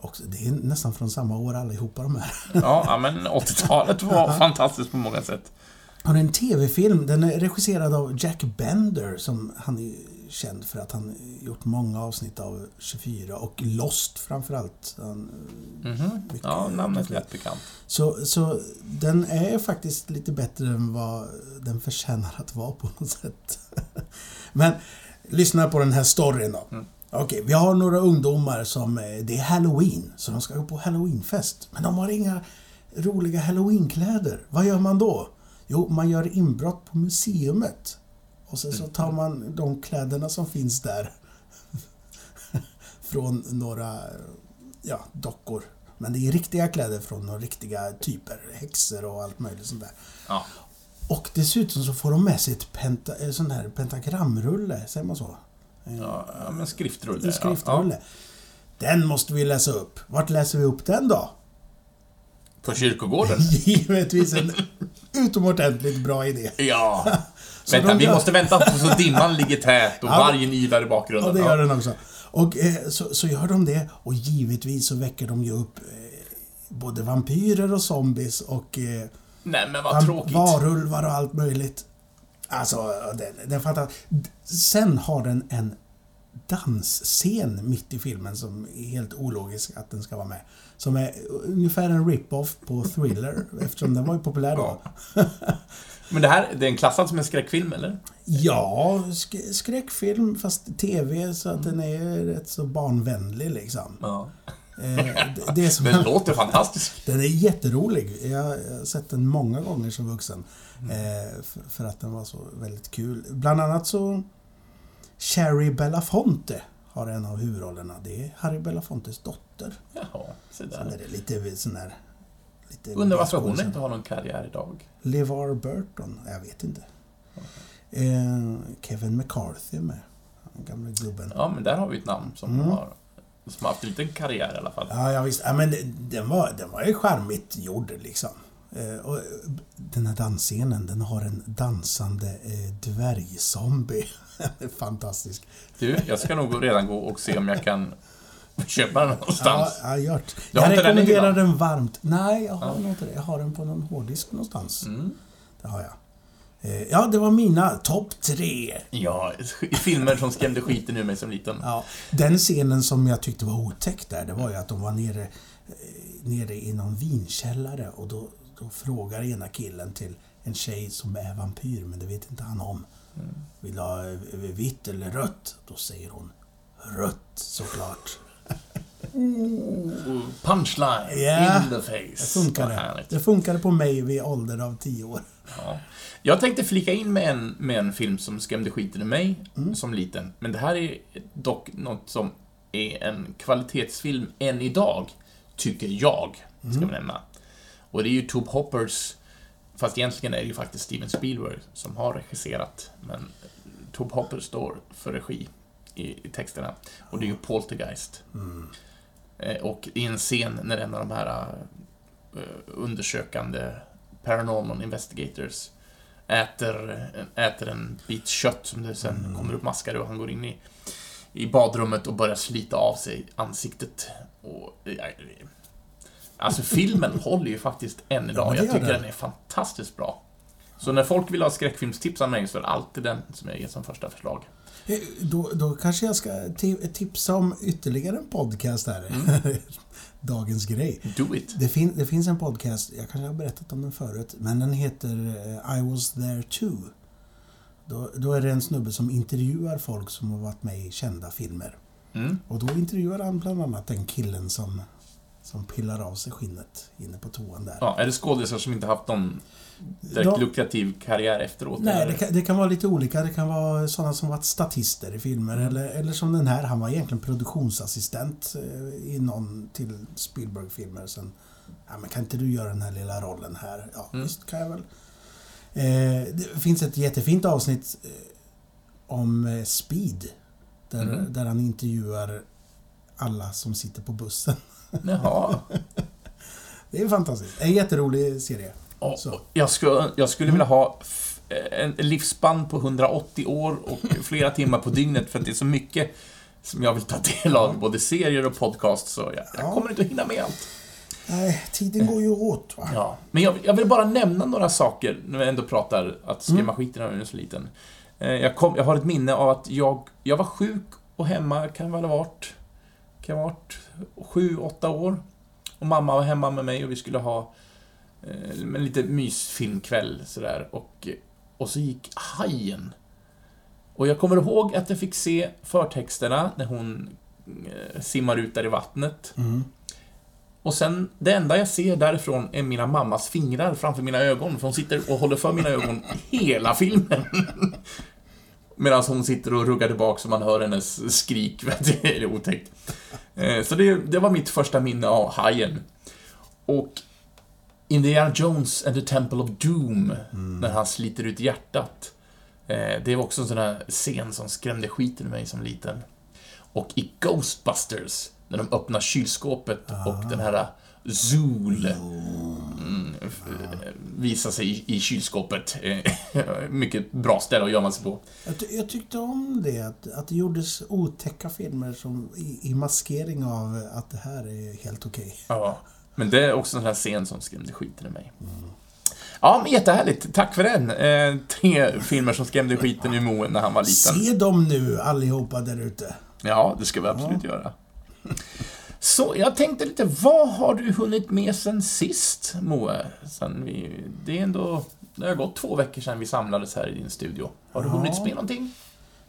Och det är nästan från samma år allihopa de här. Ja, men 80-talet var fantastiskt på många sätt. Är en TV-film. Den är regisserad av Jack Bender som han är känd för att han gjort många avsnitt av 24 och Lost framförallt. Han, Mhm. mycket- Ja, namnet lät bekant. Så, så den är faktiskt lite bättre än vad den förtjänar att vara på något sätt. Men lyssna på den här storyn då. Mm. Okej, vi har några ungdomar som... eh, Det är Halloween, så de ska gå på Halloweenfest. Men de har inga roliga Halloweenkläder. Vad gör man då? Jo, man gör inbrott på museumet. Och sen så tar man de kläderna som finns där från några ja, dockor. Men det är riktiga kläder från några riktiga typer. Häxor och allt möjligt sånt där. Ja. Och dessutom så får de med sig ett penta, en sån här pentagramrulle, säger man så? Ja, ja, men skriftrulle. En skriftrulle. Den måste vi läsa upp. Vart läser vi upp den då? På kyrkogården? Givetvis en utomordentligt bra idé. Ja. Så Vänta, vi måste vänta så dimman ligger tät och Ja. vargen ylar i bakgrunden. Ja, det gör den också. Och eh, så, så gör de det och givetvis så väcker de ju upp eh, både vampyrer och zombies och eh, Nej, men vad tråkigt. varulvar och allt möjligt. Alltså, den, den fattar. Sen har den en dansscen mitt i filmen som är helt ologisk att den ska vara med. Som är ungefär en rip-off på Thriller eftersom den var ju populär då. Men det här, det är en klassad som en skräckfilm, eller? Ja, sk skräckfilm fast TV så att den är rätt så barnvänlig liksom. Ja. Eh, det, det är som Den låter fantastisk. Den är jätterolig. Jag har sett den många gånger som vuxen. Eh, för, för att den var så väldigt kul. Bland annat så... Cherry Belafonte har en av huvudrollerna. Det är Harry Belafontes dotter. Jaha, se Sen där. är det lite sån där... Lite Undrar varför hon inte har någon karriär idag. LeVar Burton? Jag vet inte. Eh, Kevin McCarthy är med. Den gamla gubben. Ja, men där har vi ett namn som Mm. har som har haft en liten karriär i alla fall. Ja, ja visst. Ja, men det- den var, den var ju charmigt gjord liksom. Eh, och den här dansscenen, den har en dansande eh, dvärgzombie. Den fantastisk. Du, jag ska nog redan gå och se om jag kan köpa den Ja, någonstans. ja, gjort. Du har Jag den i rekommenderar hyllan? den varmt. Nej, jag har Ja. inte det. Jag har den på någon hårddisk någonstans. Mm. Det har jag. Eh, ja, det var mina topp tre. Ja, filmer som skrämde skiten ur mig som liten. Ja, den scenen som jag tyckte var otäck där, det var ju att de var nere, eh, nere i någon vinkällare och då, då frågar ena killen till en tjej som är vampyr, men det vet inte han om. Mm. Vill du ha eh, vitt eller rött? Då säger hon rött såklart. Ooh, punchline Ja, in the face. Det funkade. Det funkade på mig vid ålder av tio år. Ja. Jag tänkte flika in med en, med en film som skrämde skiten ur mig Mm. som liten. Men det här är dock något som är en kvalitetsfilm än idag, tycker jag, ska Mm. vi nämna. Och det är ju Tobe Hoppers, fast egentligen är det ju faktiskt Steven Spielberg som har regisserat, men Tobe Hopper står för regi i, i texterna. Och det är ju Poltergeist. Mm. Eh, Och i en scen när en av de här eh, undersökande Paranormal Investigators äter, äter en bit kött som det sen Mm. kommer upp maskar och han går in i, i badrummet och börjar slita av sig ansiktet. Och, ja, alltså filmen håller ju faktiskt än idag. det Jag tycker den. den är fantastiskt bra. Så när folk vill ha skräckfilmstips av mig så är det alltid den som jag ger som första förslag. Eh, Då, då kanske jag ska ti- tipsa om ytterligare en podcast här. Mm. Dagens grej. Do it! Det, fin det finns en podcast, jag kanske har berättat om den förut, men den heter eh, I was there too. Då, då är det en snubbe som intervjuar folk som har varit med i kända filmer. Mm. Och då intervjuar han bland annat den killen som, som pillar av sig skinnet inne på toan där. Ja, är det skådisar som inte haft någon direkt Ja. lukrativ karriär efteråt? Nej, det kan, det kan vara lite olika. Det kan vara sådana som varit statister i filmer eller, eller som den här. Han var egentligen produktionsassistent eh, i någon till Spielberg-filmer. Sen, ja, men kan inte du göra den här lilla rollen här? Ja, Mm. visst kan jag väl. Eh, det finns ett jättefint avsnitt eh, om Speed. Där, Mm. där han intervjuar alla som sitter på bussen. Jaha. Det är fantastiskt. En jätterolig serie. Och, Så. jag, skulle, jag skulle vilja ha en livsspann på 180 år och flera timmar på dygnet för att det är så mycket som jag vill ta del av, både serier och podcast, så jag, jag Ja. kommer inte att hinna med allt. Nej, tiden går ju åt va? Ja. Men jag, jag vill bara nämna några saker, när vi ändå pratar att skrämma Mm. en så liten. Eh, Jag, kom, jag har ett minne av att jag, jag var sjuk och hemma, kan väl ha varit, kan ha varit sju, åtta år. Och mamma var hemma med mig och vi skulle ha eh, en lite mysfilmkväll sådär. Och, och så gick Hajen. Och jag kommer ihåg att jag fick se förtexterna när hon eh, simmar ut där i vattnet. Mm. Och sen, det enda jag ser därifrån är mina mammas fingrar framför mina ögon, för hon sitter och håller för mina ögon hela filmen. Medan hon sitter och ruggar tillbaka så man hör hennes skrik. Det är otäckt. Eh, Så det, det var mitt första minne av Hajen. Och Indiana Jones and the Temple of Doom, när han sliter ut hjärtat. Eh, Det var också en sån här scen som skrämde skiten ur mig som liten. Och i Ghostbusters, när de öppnar kylskåpet och den här Zool mm, visar sig i, i kylskåpet. Mycket bra ställe att gömma sig på. Jag, ty- jag tyckte om det, att, att det gjordes otäcka filmer som i, i maskering av att det här är helt okej. Ja, men det är också en sån här scen som skrämde skiten ur mig. Ja, men jättehärligt. Tack för den. Eh, tre filmer som skrämde skiten ur Moe när han var liten. Se dem nu allihopa där ute. Ja, det ska vi absolut göra. Så jag tänkte lite, vad har du hunnit med sen sist, Moe? Sen vi, det är ändå, det har gått två veckor sedan vi samlades här i din studio. Har du Ja. hunnit med någonting?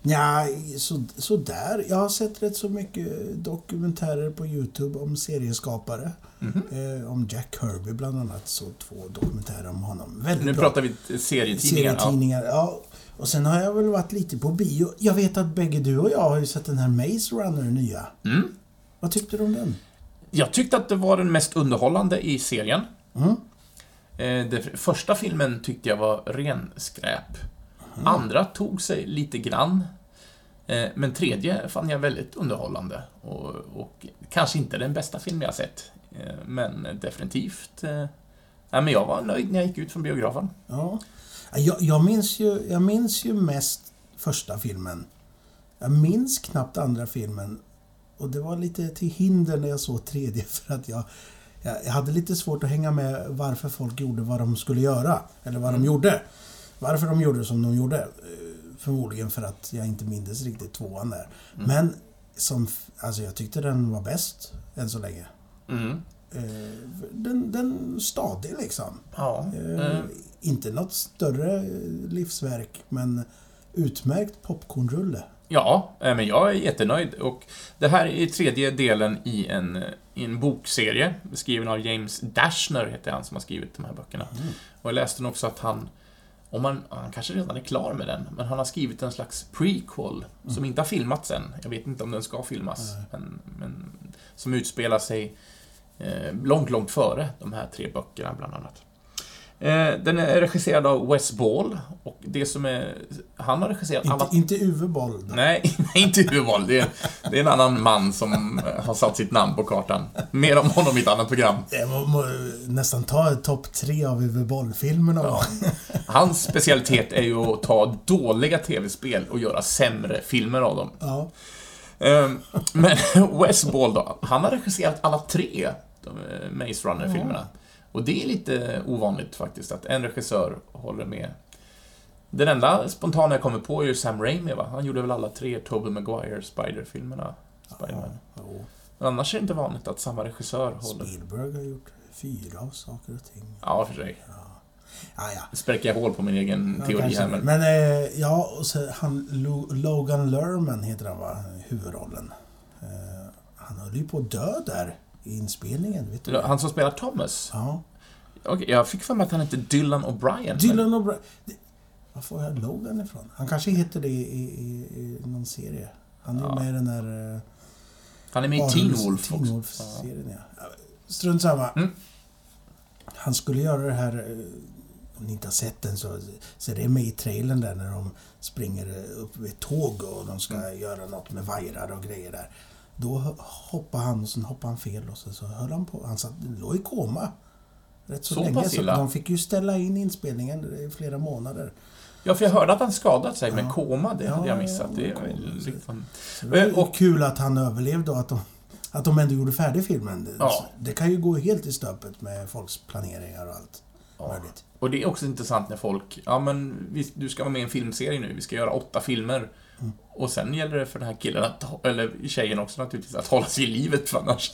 Ja, så, så där. Jag har sett rätt så mycket dokumentärer på YouTube om serieskapare. Mhm. Eh, om Jack Kirby bland annat. Så två dokumentärer om honom. Väldigt Nu bra. pratar vi serietidningar. Ja. Serietidningar, ja. Och sen har jag väl varit lite på bio. Jag vet att bägge du och jag har ju sett den här Maze Runner nya. Mm. Vad tyckte du om den? Jag tyckte att det var den mest underhållande i serien. Mm. Eh, Den första filmen tyckte jag var ren skräp. Andra tog sig lite grann. Eh, Men tredje fann jag väldigt underhållande. Och, och kanske inte den bästa film jag sett. Eh, Men definitivt... Ja, men jag var nöjd när jag gick ut från biografen. Ja. Jag, jag, minns ju, jag minns ju mest första filmen. Jag minns knappt andra filmen. Och det var lite till hinder när jag såg tredje för att jag, jag, hade lite svårt att hänga med varför folk gjorde vad de skulle göra. Eller vad de gjorde. Varför de gjorde som de gjorde. Förmodligen för att jag inte mindes riktigt tvåan där. Men som, alltså jag tyckte den var bäst än så länge. Mm. Eh, Den, den stadig liksom. Ja. Eh, eh, Inte något större livsverk, men utmärkt popcornrulle. Ja, eh, men jag är jättenöjd. Och det här är tredje delen i en, i en bokserie, skriven av James Dashner, heter han som har skrivit de här böckerna. Och jag läste också att han, om man, han kanske redan är klar med den, men han har skrivit en slags prequel, som inte har filmats än. Jag vet inte om den ska filmas, men, men som utspelar sig eh, långt, långt före de här tre böckerna, bland annat. Eh, den är regisserad av Wes Ball, och det som är... Han har regisserat alla Inte, inte Uwe Boll. Nej, inte Uwe det, är- det är en annan man som eh, har satt sitt namn på kartan. Mer om honom i ett annat program. Jag må, må, nästan ta topp tre av Uwe Boll-filmerna. Ja. Hans specialitet är ju att ta dåliga tv-spel och göra sämre filmer av dem. Ja. Ehm, Men Wes Ball då, han har regisserat alla tre eh, Maze Runner-filmerna. Och det är lite ovanligt faktiskt, att en regissör håller med. Den enda spontana jag kommer på är ju Sam Raimi, va? Han gjorde väl alla tre Tobey Maguire Spider-filmerna. Spider-Man. Men annars är det inte vanligt att samma regissör håller... Spielberg har gjort fyra av saker och ting. Ja, för sig. Ja, ja. Nu spräcker jag hål på min egen Ja, teori kanske här, men... men eh, ja, och så han Lo- Logan Lerman heter han va? Huvudrollen. Eh, han höll ju på att dö där inspelningen. Vet du? Han som spelar Thomas? Ja. Okej, jag fick för mig att han hette Dylan O'Brien. men- Dylan O'Brien. Det- Var får jag Logan ifrån? Han kanske heter det i, i, i någon serie. Han är Ja. med i den där... eh, Han är med i Teen Wolf Teen. Wolf-serien, ja. Strunt samma. Mm. Han skulle göra det här... eh, Om ni inte har sett den så, så är det med i trailern där när de springer eh, upp vid ett tåg och de ska Mm. göra något med vajrar och grejer där. Då ho- hoppade han och sen hoppade han fel och så, så höll han på. Han satt, låg i koma. Rätt så, Så länge. Så de fick ju ställa in inspelningen i flera månader. Ja, för jag hörde att han skadat sig med Ja. koma, det hade Ja, jag missat. Det är koma. väl liksom... Det ju Och- kul att han överlevde och att de, att de ändå gjorde färdig filmen. Ja. Det kan ju gå helt i stöpet med folks planeringar och allt Ja. möjligt. Och det är också intressant när folk, ja men vi, du ska vara med i en filmserie nu, vi ska göra åtta filmer. Mm. Och sen gäller det för den här killen, att, eller tjejen också naturligtvis, att hålla sig i livet för annars.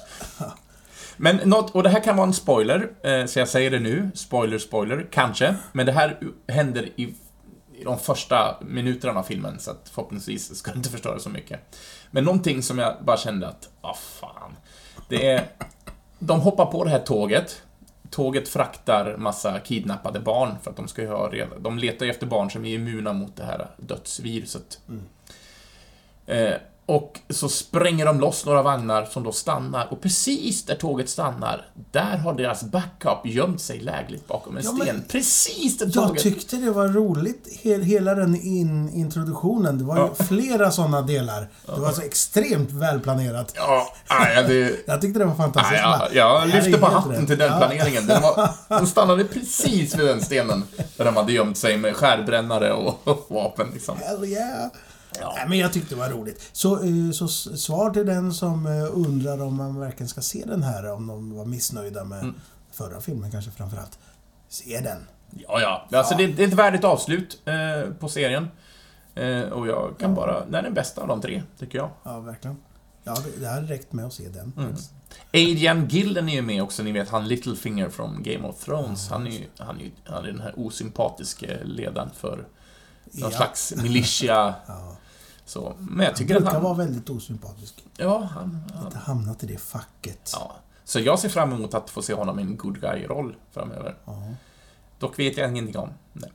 Men något, och det här kan vara en spoiler, eh, så jag säger det nu, spoiler, spoiler, kanske. Men det här händer i, i de första minuterna av filmen, så att förhoppningsvis ska det inte förstöra så mycket. Men någonting som jag bara kände att, ah fan. Det är, de hoppar på det här tåget, Tåget fraktar massa kidnappade barn för att de ska ju ha reda. De letar ju efter barn som är immuna mot det här dödsviruset. Mm. Eh, och så spränger de loss några vagnar som då stannar och precis där tåget stannar, där har deras backup gömt sig lägligt bakom en Ja, sten. Precis där Jag tåget... tyckte det var roligt, he- hela den in, introduktionen. Det var ju Ja. flera sådana delar. Det var så extremt välplanerat. Ja, nej, det... Jag tyckte det var fantastiskt. Nej, jag, jag lyfte på hatten rätt. till den Ja. planeringen. Den, var, den stannade precis vid den stenen där de hade gömt sig med skärbrännare och vapen. Liksom. Hell yeah! Ja. Men jag tyckte det var roligt. Så, eh, så svar till den som eh, undrar om man verkligen ska se den här, om de var missnöjda med Mm. förra filmen kanske framförallt. Se den. Ja, ja. Alltså, Det, det är ett värdigt avslut eh, på serien. Eh, och jag kan bara... Den är den bästa av de tre, tycker jag. Ja, verkligen. Ja, det, det hade räckt med att se den. Mm. Adrian Gillen är ju med också, ni vet han Littlefinger från Game of Thrones. Han är ju, han är ju han är den här osympatiske ledaren för någon Ja. slags militia. Ja. Så. Men jag Han tycker att brukar han... vara väldigt osympatisk. Ja, han... han Inte hamnat i det facket. ja. Så jag ser fram emot att få se honom i en good guy-roll framöver. Ja. Dock vet jag ingenting om. Nej.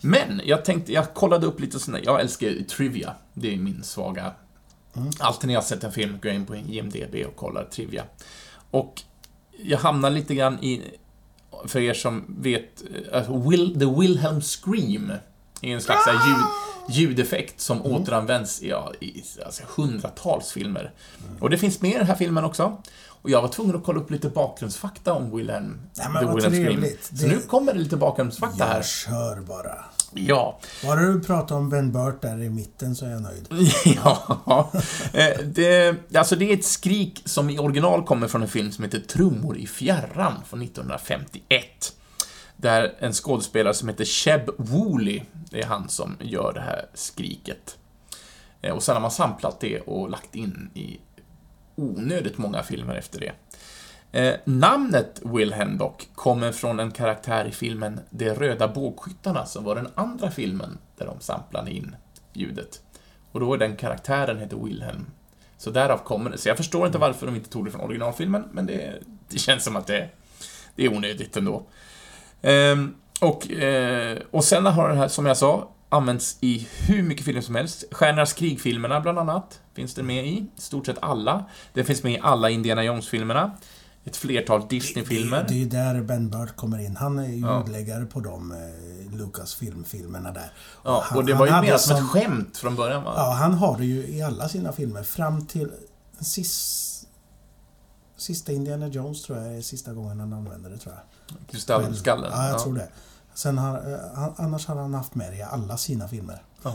Men jag tänkte, jag kollade upp lite sådär, jag älskar ju trivia. Det är min svaga... Mm. Alltid när jag har sett en film går jag in på IMDB och kollar trivia. Och jag hamnar lite grann i, för er som vet, uh, Will, The Wilhelm Scream är en slags här ljud, ljudeffekt som återanvänds i, ja, i alltså, hundratals filmer. Och det finns med i den här filmen också. Och jag var tvungen att kolla upp lite bakgrundsfakta om Wilhelm, Nej, men The vad Wilhelm Scream. trevligt. Så Det- nu kommer det lite bakgrundsfakta här. Jag kör bara. Ja. Bara du pratar om Ben Burt där i mitten så är jag nöjd. ja. Eh, Det, alltså det är ett skrik som i original kommer från en film som heter Trummor i fjärran från 1951. Där en skådespelare som heter Sheb Woolley, det är han som gör det här skriket. Eh, och sen har man samplat det och lagt in i onödigt många filmer efter det. Eh, namnet Wilhelm dock kommer från en karaktär i filmen De röda bågskyttarna som var den andra filmen där de samplade in ljudet. Och då är den karaktären heter Wilhelm. Så därav kommer det. Så jag förstår inte varför de inte tog det från originalfilmen, men det, det känns som att det, det är onödigt ändå. Ehm, och, eh, och sen har det här, som jag sa, använts i hur mycket filmer som helst. Stjärnornas krig-filmerna, bland annat, finns det med i. I stort sett alla. Det finns med i alla Indiana Jones-filmerna. Ett flertal Disney-filmer. Det är ju där Ben Burt kommer in. Han är ju Ja. ljudläggare på de eh, Lucas filmfilmerna där. Ja, han- och det var ju mer som ett skämt från början, va? Ja, han har det ju i alla sina filmer fram till den sis, sista Indiana Jones tror jag är sista gången han använder det tror jag. Kristallskallen. Ja, jag tror det. Sen har, eh, annars har han haft med det i alla sina filmer. Ja.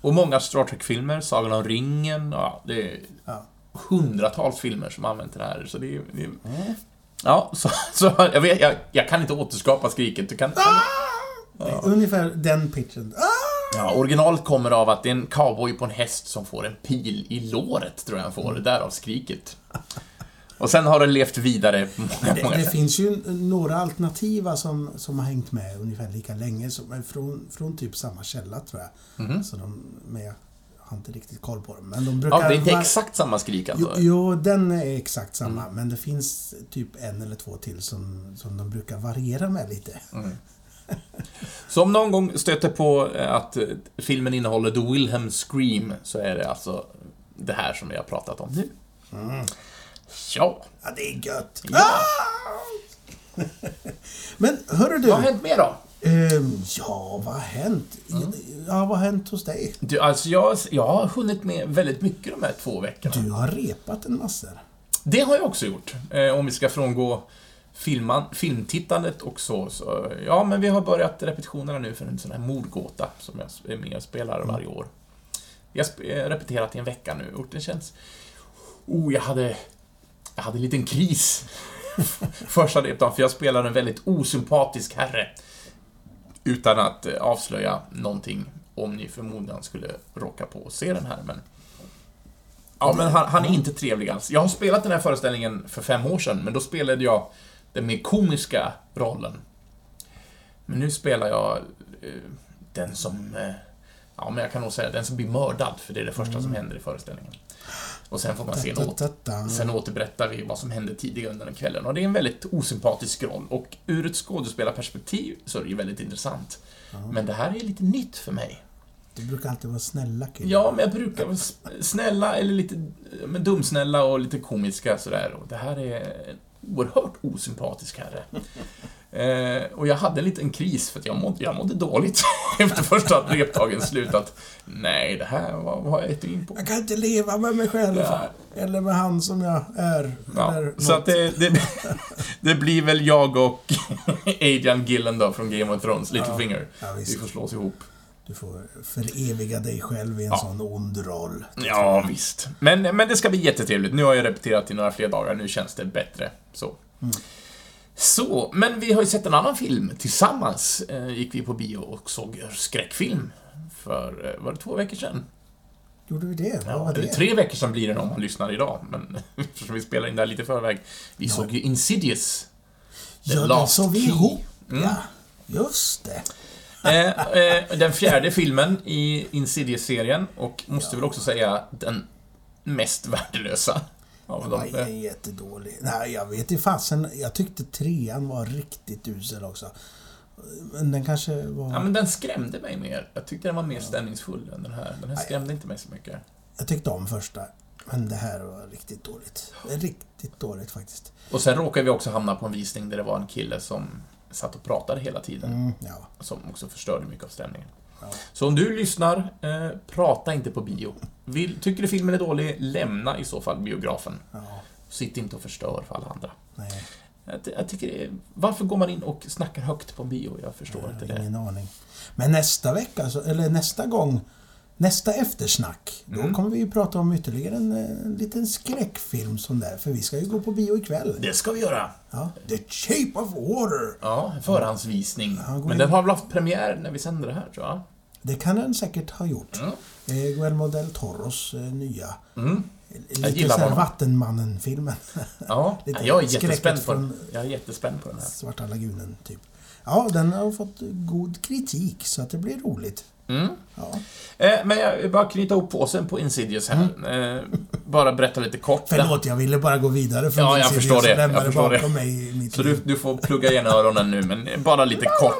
Och många Star Trek-filmer, Sagan om ringen, ja, det är Ja. hundratals filmer som använt det här, så det är... Det är Mm. ja, så, så jag, vet, jag, jag kan inte återskapa skriket, du kan... Det är Ungefär den pitchen. Ah! Ja, originalet kommer av att det är en cowboy på en häst som får en pil i låret, tror jag han får, därav skriket. Och sen har det levt vidare på många, Det, många det finns ju några alternativa som, som har hängt med ungefär lika länge, som är från, från typ samma källa tror jag. Mhm. Så de, men jag har inte riktigt koll på dem. Men de brukar... Ja, det är inte var- exakt samma skrik Jo, alltså. jo, den är exakt samma. Mm. Men det finns typ en eller två till som, som de brukar variera med lite. Mm. Så om någon gång stöter på eh, att eh, filmen innehåller The Wilhelm Scream, så är det alltså det här som vi har pratat om nu. Mm. Ja. Ja, det är gött. Ja. Ah! Men hörru du. Vad har hänt mer då? Ehm, ja, vad har hänt? Mm. Ja, vad har hänt hos dig? Du, alltså jag, jag har hunnit med väldigt mycket de här två veckorna. Du har repat en massa. Det har jag också gjort. Eh, om vi ska frångå filman, filmtittandet och så, så. Ja, men vi har börjat repetitionerna nu för en sån här mordgåta som jag är med och spelar varje år. Vi har eh, repeterat i en vecka nu och det känns... Oh, jag hade... Jag hade en liten kris första repdagen, för jag spelar en väldigt osympatisk herre. Utan att eh, avslöja någonting om ni förmodligen skulle råka på att se den här, men... Ja, men han, han är inte trevlig alls. Jag har spelat den här föreställningen för fem år sedan, men då spelade jag den mer komiska rollen. Men nu spelar jag eh, den som... Eh, ja, men jag kan nog säga den som blir mördad, för det är det första som händer i föreställningen. Och sen får man se ta. Sen återberättar vi vad som hände tidigare under den kvällen. Och det är en väldigt osympatisk roll. Och ur ett skådespelarperspektiv så är det ju väldigt intressant. Men det här är lite nytt för mig. Du brukar alltid vara snälla killar. Ja, men jag brukar vara snälla eller lite men dumsnälla och lite komiska sådär. Och det här är en oerhört osympatisk herre. Eh, och jag hade en liten kris för att jag mådde, jag mådde dåligt efter första repdagen slut. Att, nej, det här, vad, vad har jag gett in på? Jag kan inte leva med mig själv. Ja. Eller med han som jag är. Ja, så att det, det, det blir väl jag och Adrian Gillen då från Game of Thrones, Littlefinger. Ja, Vi visst. får slå oss ihop. Du får föreviga dig själv i en Ja. sån ond roll. Ja, visst. Men, men det ska bli jättetrevligt. Nu har jag repeterat i några fler dagar, nu känns det bättre. Så. Så, men vi har ju sett en annan film tillsammans. Eh, gick vi på bio och såg skräckfilm för, eh, var det två veckor sedan? Gjorde vi det? Vad Ja, var det? tre veckor sedan blir det om man lyssnar idag, men eftersom vi spelar in det här lite förväg. Vi Ja. såg ju Insidious. The Ja, den såg vi ihop. Mm. Ja, just det. Eh, eh, den fjärde filmen i Insidious-serien och måste väl också säga den mest värdelösa. Dem. var ju jättedålig. Nej, jag vet inte fasen. Jag tyckte trean var riktigt usel också. Men den kanske var... Ja, men den skrämde mig mer. Jag tyckte den var mer stämningsfull än den här. Den här skrämde inte mig så mycket. Jag tyckte om första. Men det här var riktigt dåligt. Riktigt dåligt faktiskt. Och sen råkade vi också hamna på en visning där det var en kille som satt och pratade hela tiden. Mm, ja. Som också förstörde mycket av stämningen. Ja. Så om du lyssnar, eh, prata inte på bio. Vill, tycker du filmen är dålig, lämna i så fall biografen. ja. Sitt inte och förstör för alla andra. Nej, Jag, jag tycker det är, Varför går man in och snackar högt på en bio? Jag förstår jag inte det. ingen aning. Men nästa vecka, eller nästa gång, nästa eftersnack, då Mm. kommer vi ju prata om ytterligare en, eh, en liten skräckfilm som där. För vi ska ju gå på bio ikväll. Det ska vi göra. Ja, The Shape of Water. Ja, förhandsvisning. Ja, Men in. den har väl haft premiär när vi sänder det här, tror jag. Det kan den säkert ha gjort. Mm. Eh, Guillermo del Toros eh, nya. Mm. Lite gillar så här honom. Vattenmannen-filmen. Ja, jag är jättespänd på den. Jag är jättespänd på den här. Svarta lagunen, typ. Ja, den har fått god kritik, så att det blir roligt. Mm. Ja. Eh, men jag vill bara knyta ihop påsen på Insidious här. Eh, bara berätta lite kort. Mm. Förlåt, jag ville bara gå vidare från Ja, jag sida, förstår det. Jag förstår det. mig Så liv. du, du får plugga igen öronen nu, men bara lite kort.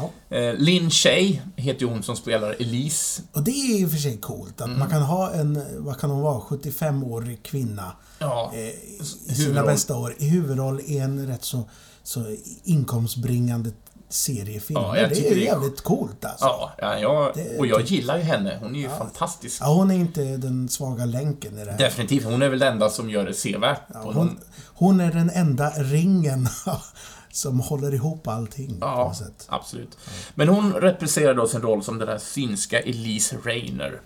Ja. Eh, Lin Shay heter ju hon som spelar Elise. Och det är och för sig coolt att Mm. man kan ha en, vad kan hon vara, 75-årig kvinna Ja, eh, i sina huvudroll. bästa år i huvudroll i en rätt så, så inkomstbringande seriefilm. Ja, det är är- jävligt coolt alltså. ja, ja jag, Det- och jag gillar ju henne. Hon är ju fantastisk. Ja, hon är inte den svaga länken i det här. Definitivt. Hon är väl den enda som gör det sevärt. Ja, hon, hon är den enda ringen som håller ihop allting på Ja, något sätt. absolut. Men hon representerar då sin roll som den här synska Elise Rayner.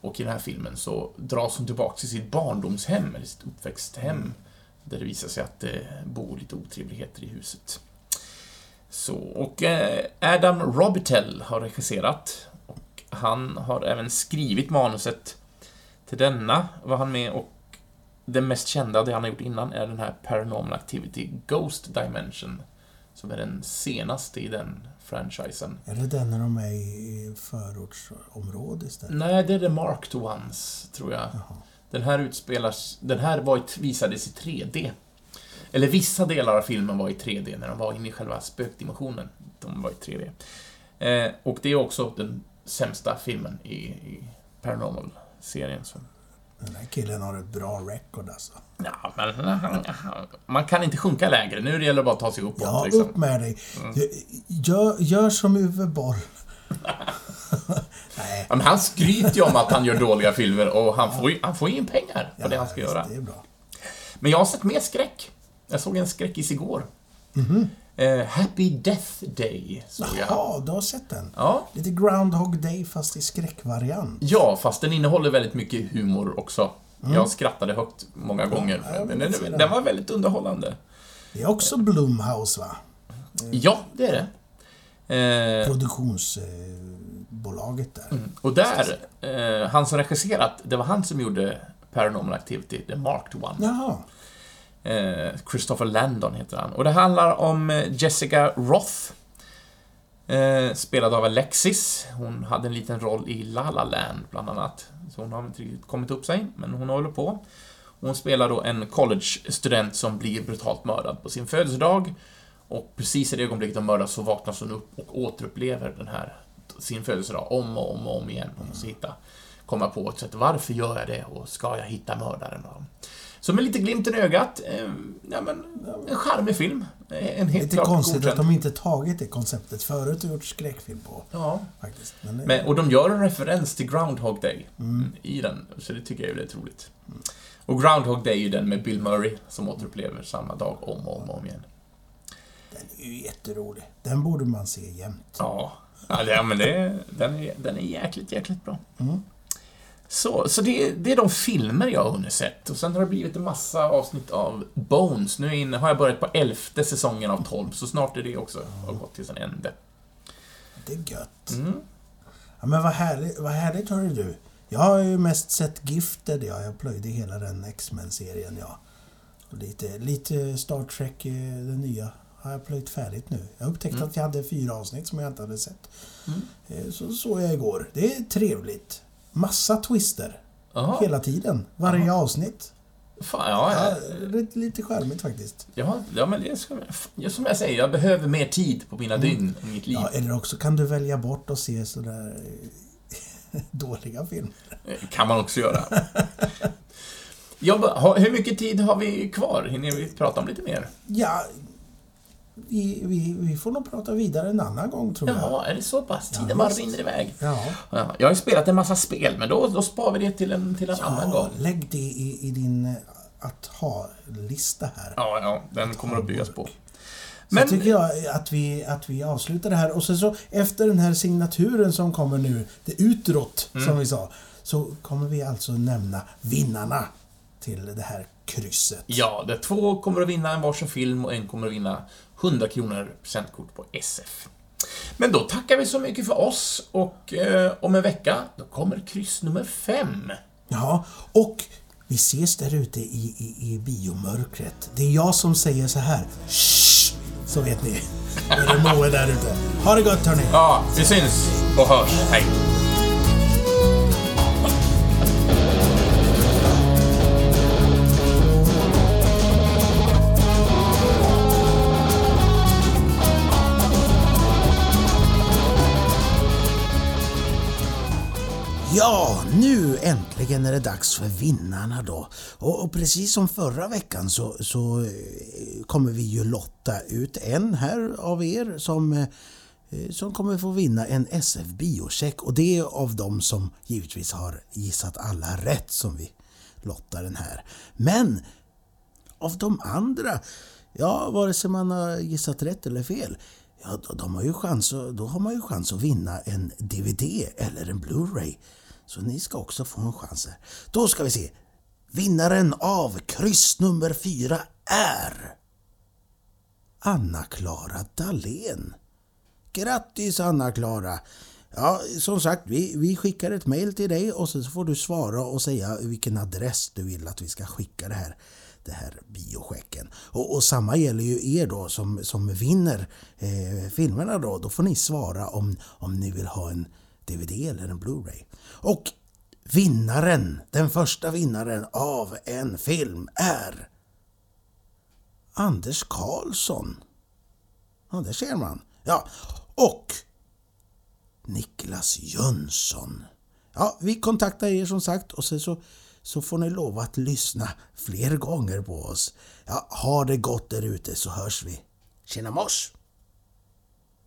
Och i den här filmen så dras hon tillbaka till sitt barndomshem, eller sitt uppväxthem. Där det visar sig att det bor lite otrevligheter i huset. Så, och eh, Adam Robitel har regisserat. Och han har även skrivit manuset till denna, var han med och det mest kända, det han har gjort innan, är den här Paranormal Activity Ghost Dimension. Som är den senaste i den franchisen. Är det den när de är i förortsområde istället? Nej, det är The Marked Ones, tror jag. Jaha. Den här utspelas... Den här var visades i 3D. Eller vissa delar av filmen var i 3D när de var inne i själva spökdimensionen. De var i 3D. Eh, och det är också den sämsta filmen i, i Paranormal-serien. Den här killen har ett bra record alltså. Ja, men man kan inte sjunka lägre. Nu gäller det bara att ta sig uppåt. Ja, liksom. upp med dig. Mm. Gör, gör som Uwe Boll. Nej. Ja, men han skryter ju om att han gör dåliga filmer och han får ju, han får ju in pengar för det han ska visst, göra. Det är bra. Men jag har sett mer skräck. Jag såg en skräckis igår. Mhm. Eh, Happy Death Day, såg jag. Jaha, du har sett den? Ja. Lite Groundhog Day fast i skräckvariant. ja, fast den innehåller väldigt mycket humor också. Jag skrattade högt många gånger. Mm. Ja, den, den, den. var väldigt underhållande. Det är också Blumhouse va? Ja, det är det. Eh, Produktionsbolaget där. Mm. Och där, eh, han som regisserat, det var han som gjorde Paranormal Activity, The Marked One. Jaha. Eh, Christopher Landon heter han. Och det handlar om eh, Jessica Roth. Eh, spelad av Alexis. Hon hade en liten roll i La La Land, bland annat. Så hon har inte riktigt kommit upp sig, men hon håller på. Hon spelar då en college-student som blir brutalt mördad på sin födelsedag. Och precis i det ögonblicket hon mördas så vaknas hon upp och återupplever den här, sin födelsedag om och om och om igen. Hon måste hitta, komma på ett sätt. Varför gör jag det? Och ska jag hitta mördaren? Så med lite glimten i ögat, eh, ja men, en charmig film. Eh, En helt Lite konstigt godkänd. att de inte tagit det konceptet förut och gjort skräckfilm på. Ja, Faktiskt. Men, det- men, och de gör en referens till Groundhog Day Mm. i den, så det tycker jag är väldigt roligt. Och Groundhog Day är ju den med Bill Murray som återupplever samma dag om och om, och om igen. Den är ju jätterolig. Den borde man se jämt. Ja, ja men det, den, är, den är jäkligt, jäkligt bra. Mm. Så, så det, det är de filmer jag har hunnit sett. Och sen har det blivit en massa avsnitt av Bones. Nu inne, har jag börjat på elfte säsongen av 12, så snart är det också har gått till sin ände. Det är gött. Mm. Ja, men vad härligt, vad härligt hörru du. Jag har ju mest sett Gifted, ja. Jag plöjde hela den X-Men-serien, ja. Och lite, lite Star Trek, eh, den nya, har jag plöjt färdigt nu. Jag upptäckte Mm. att jag hade fyra avsnitt som jag inte hade sett. Mm. Eh, Så såg jag igår. Det är trevligt. Massa twister. Jaha. Hela tiden. Varje avsnitt. Fan, ja, Ja, lite, lite charmigt faktiskt. Ja, ja, men det ska, ja, som jag säger, jag behöver mer tid på mina dygn i mitt liv. Ja, eller också kan du välja bort att se sådär dåliga filmer. kan man också göra. Ja, hur mycket tid har vi kvar? Hinner vi prata om lite mer? Ja, vi, vi, vi får nog prata vidare en annan gång tror jag. Jaha, är det så pass? Ja, Tiden bara rinner iväg. Ja. Ja, jag har ju spelat en massa spel, men då, då sparar vi det till en, till en annan ja gång. lägg det i, i din eh, att ha-lista här. Ja, ja, den kommer att byggas på. Så Men, tycker jag att vi, att vi avslutar det här och sen så efter den här signaturen som kommer nu, det utråt Mm. som vi sa, så kommer vi alltså nämna vinnarna till det här krysset. ja, det två kommer att vinna en varsin film och en kommer att vinna 100 kronor presentkort på SF. Men då tackar vi så mycket för oss och eh, om en vecka, då kommer kryss nummer fem. Ja, och vi ses där ute i, i, i biomörkret. Det är jag som säger så här. Shh! Så vet ni. Då är det Moe där ute. Ha det gott hörni! Ja, vi syns och hörs. Hej! Äntligen är det dags för vinnarna då. Och, och precis som förra veckan så, så eh, kommer vi ju lotta ut en här av er som, eh, eh, som kommer få vinna en SF biocheck. Och det är av dem som givetvis har gissat alla rätt som vi lottar den här. Men av de andra, ja, vare sig man har gissat rätt eller fel, ja, de har ju chans, då har man ju chans att vinna en DVD eller en Blu-ray. Så ni ska också få en chans här. Då ska vi se. Vinnaren av kryss nummer fyra är Anna-Klara Dahlén. Grattis Anna-Klara! Ja, som sagt, vi, vi skickar ett mail till dig och så får du svara och säga vilken adress du vill att vi ska skicka det här, det här biochecken. Och, och samma gäller ju er då som, som vinner eh, filmerna då. Då får ni svara om, om ni vill ha en DVD eller en Blu-ray. Och vinnaren, den första vinnaren av en film är Anders Karlsson. Ja, där ser man. Ja, och Niklas Jönsson. Ja, vi kontaktar er som sagt och sen så, så får ni lova att lyssna fler gånger på oss. Ja, ha det gott där ute så hörs vi. Tjena mors!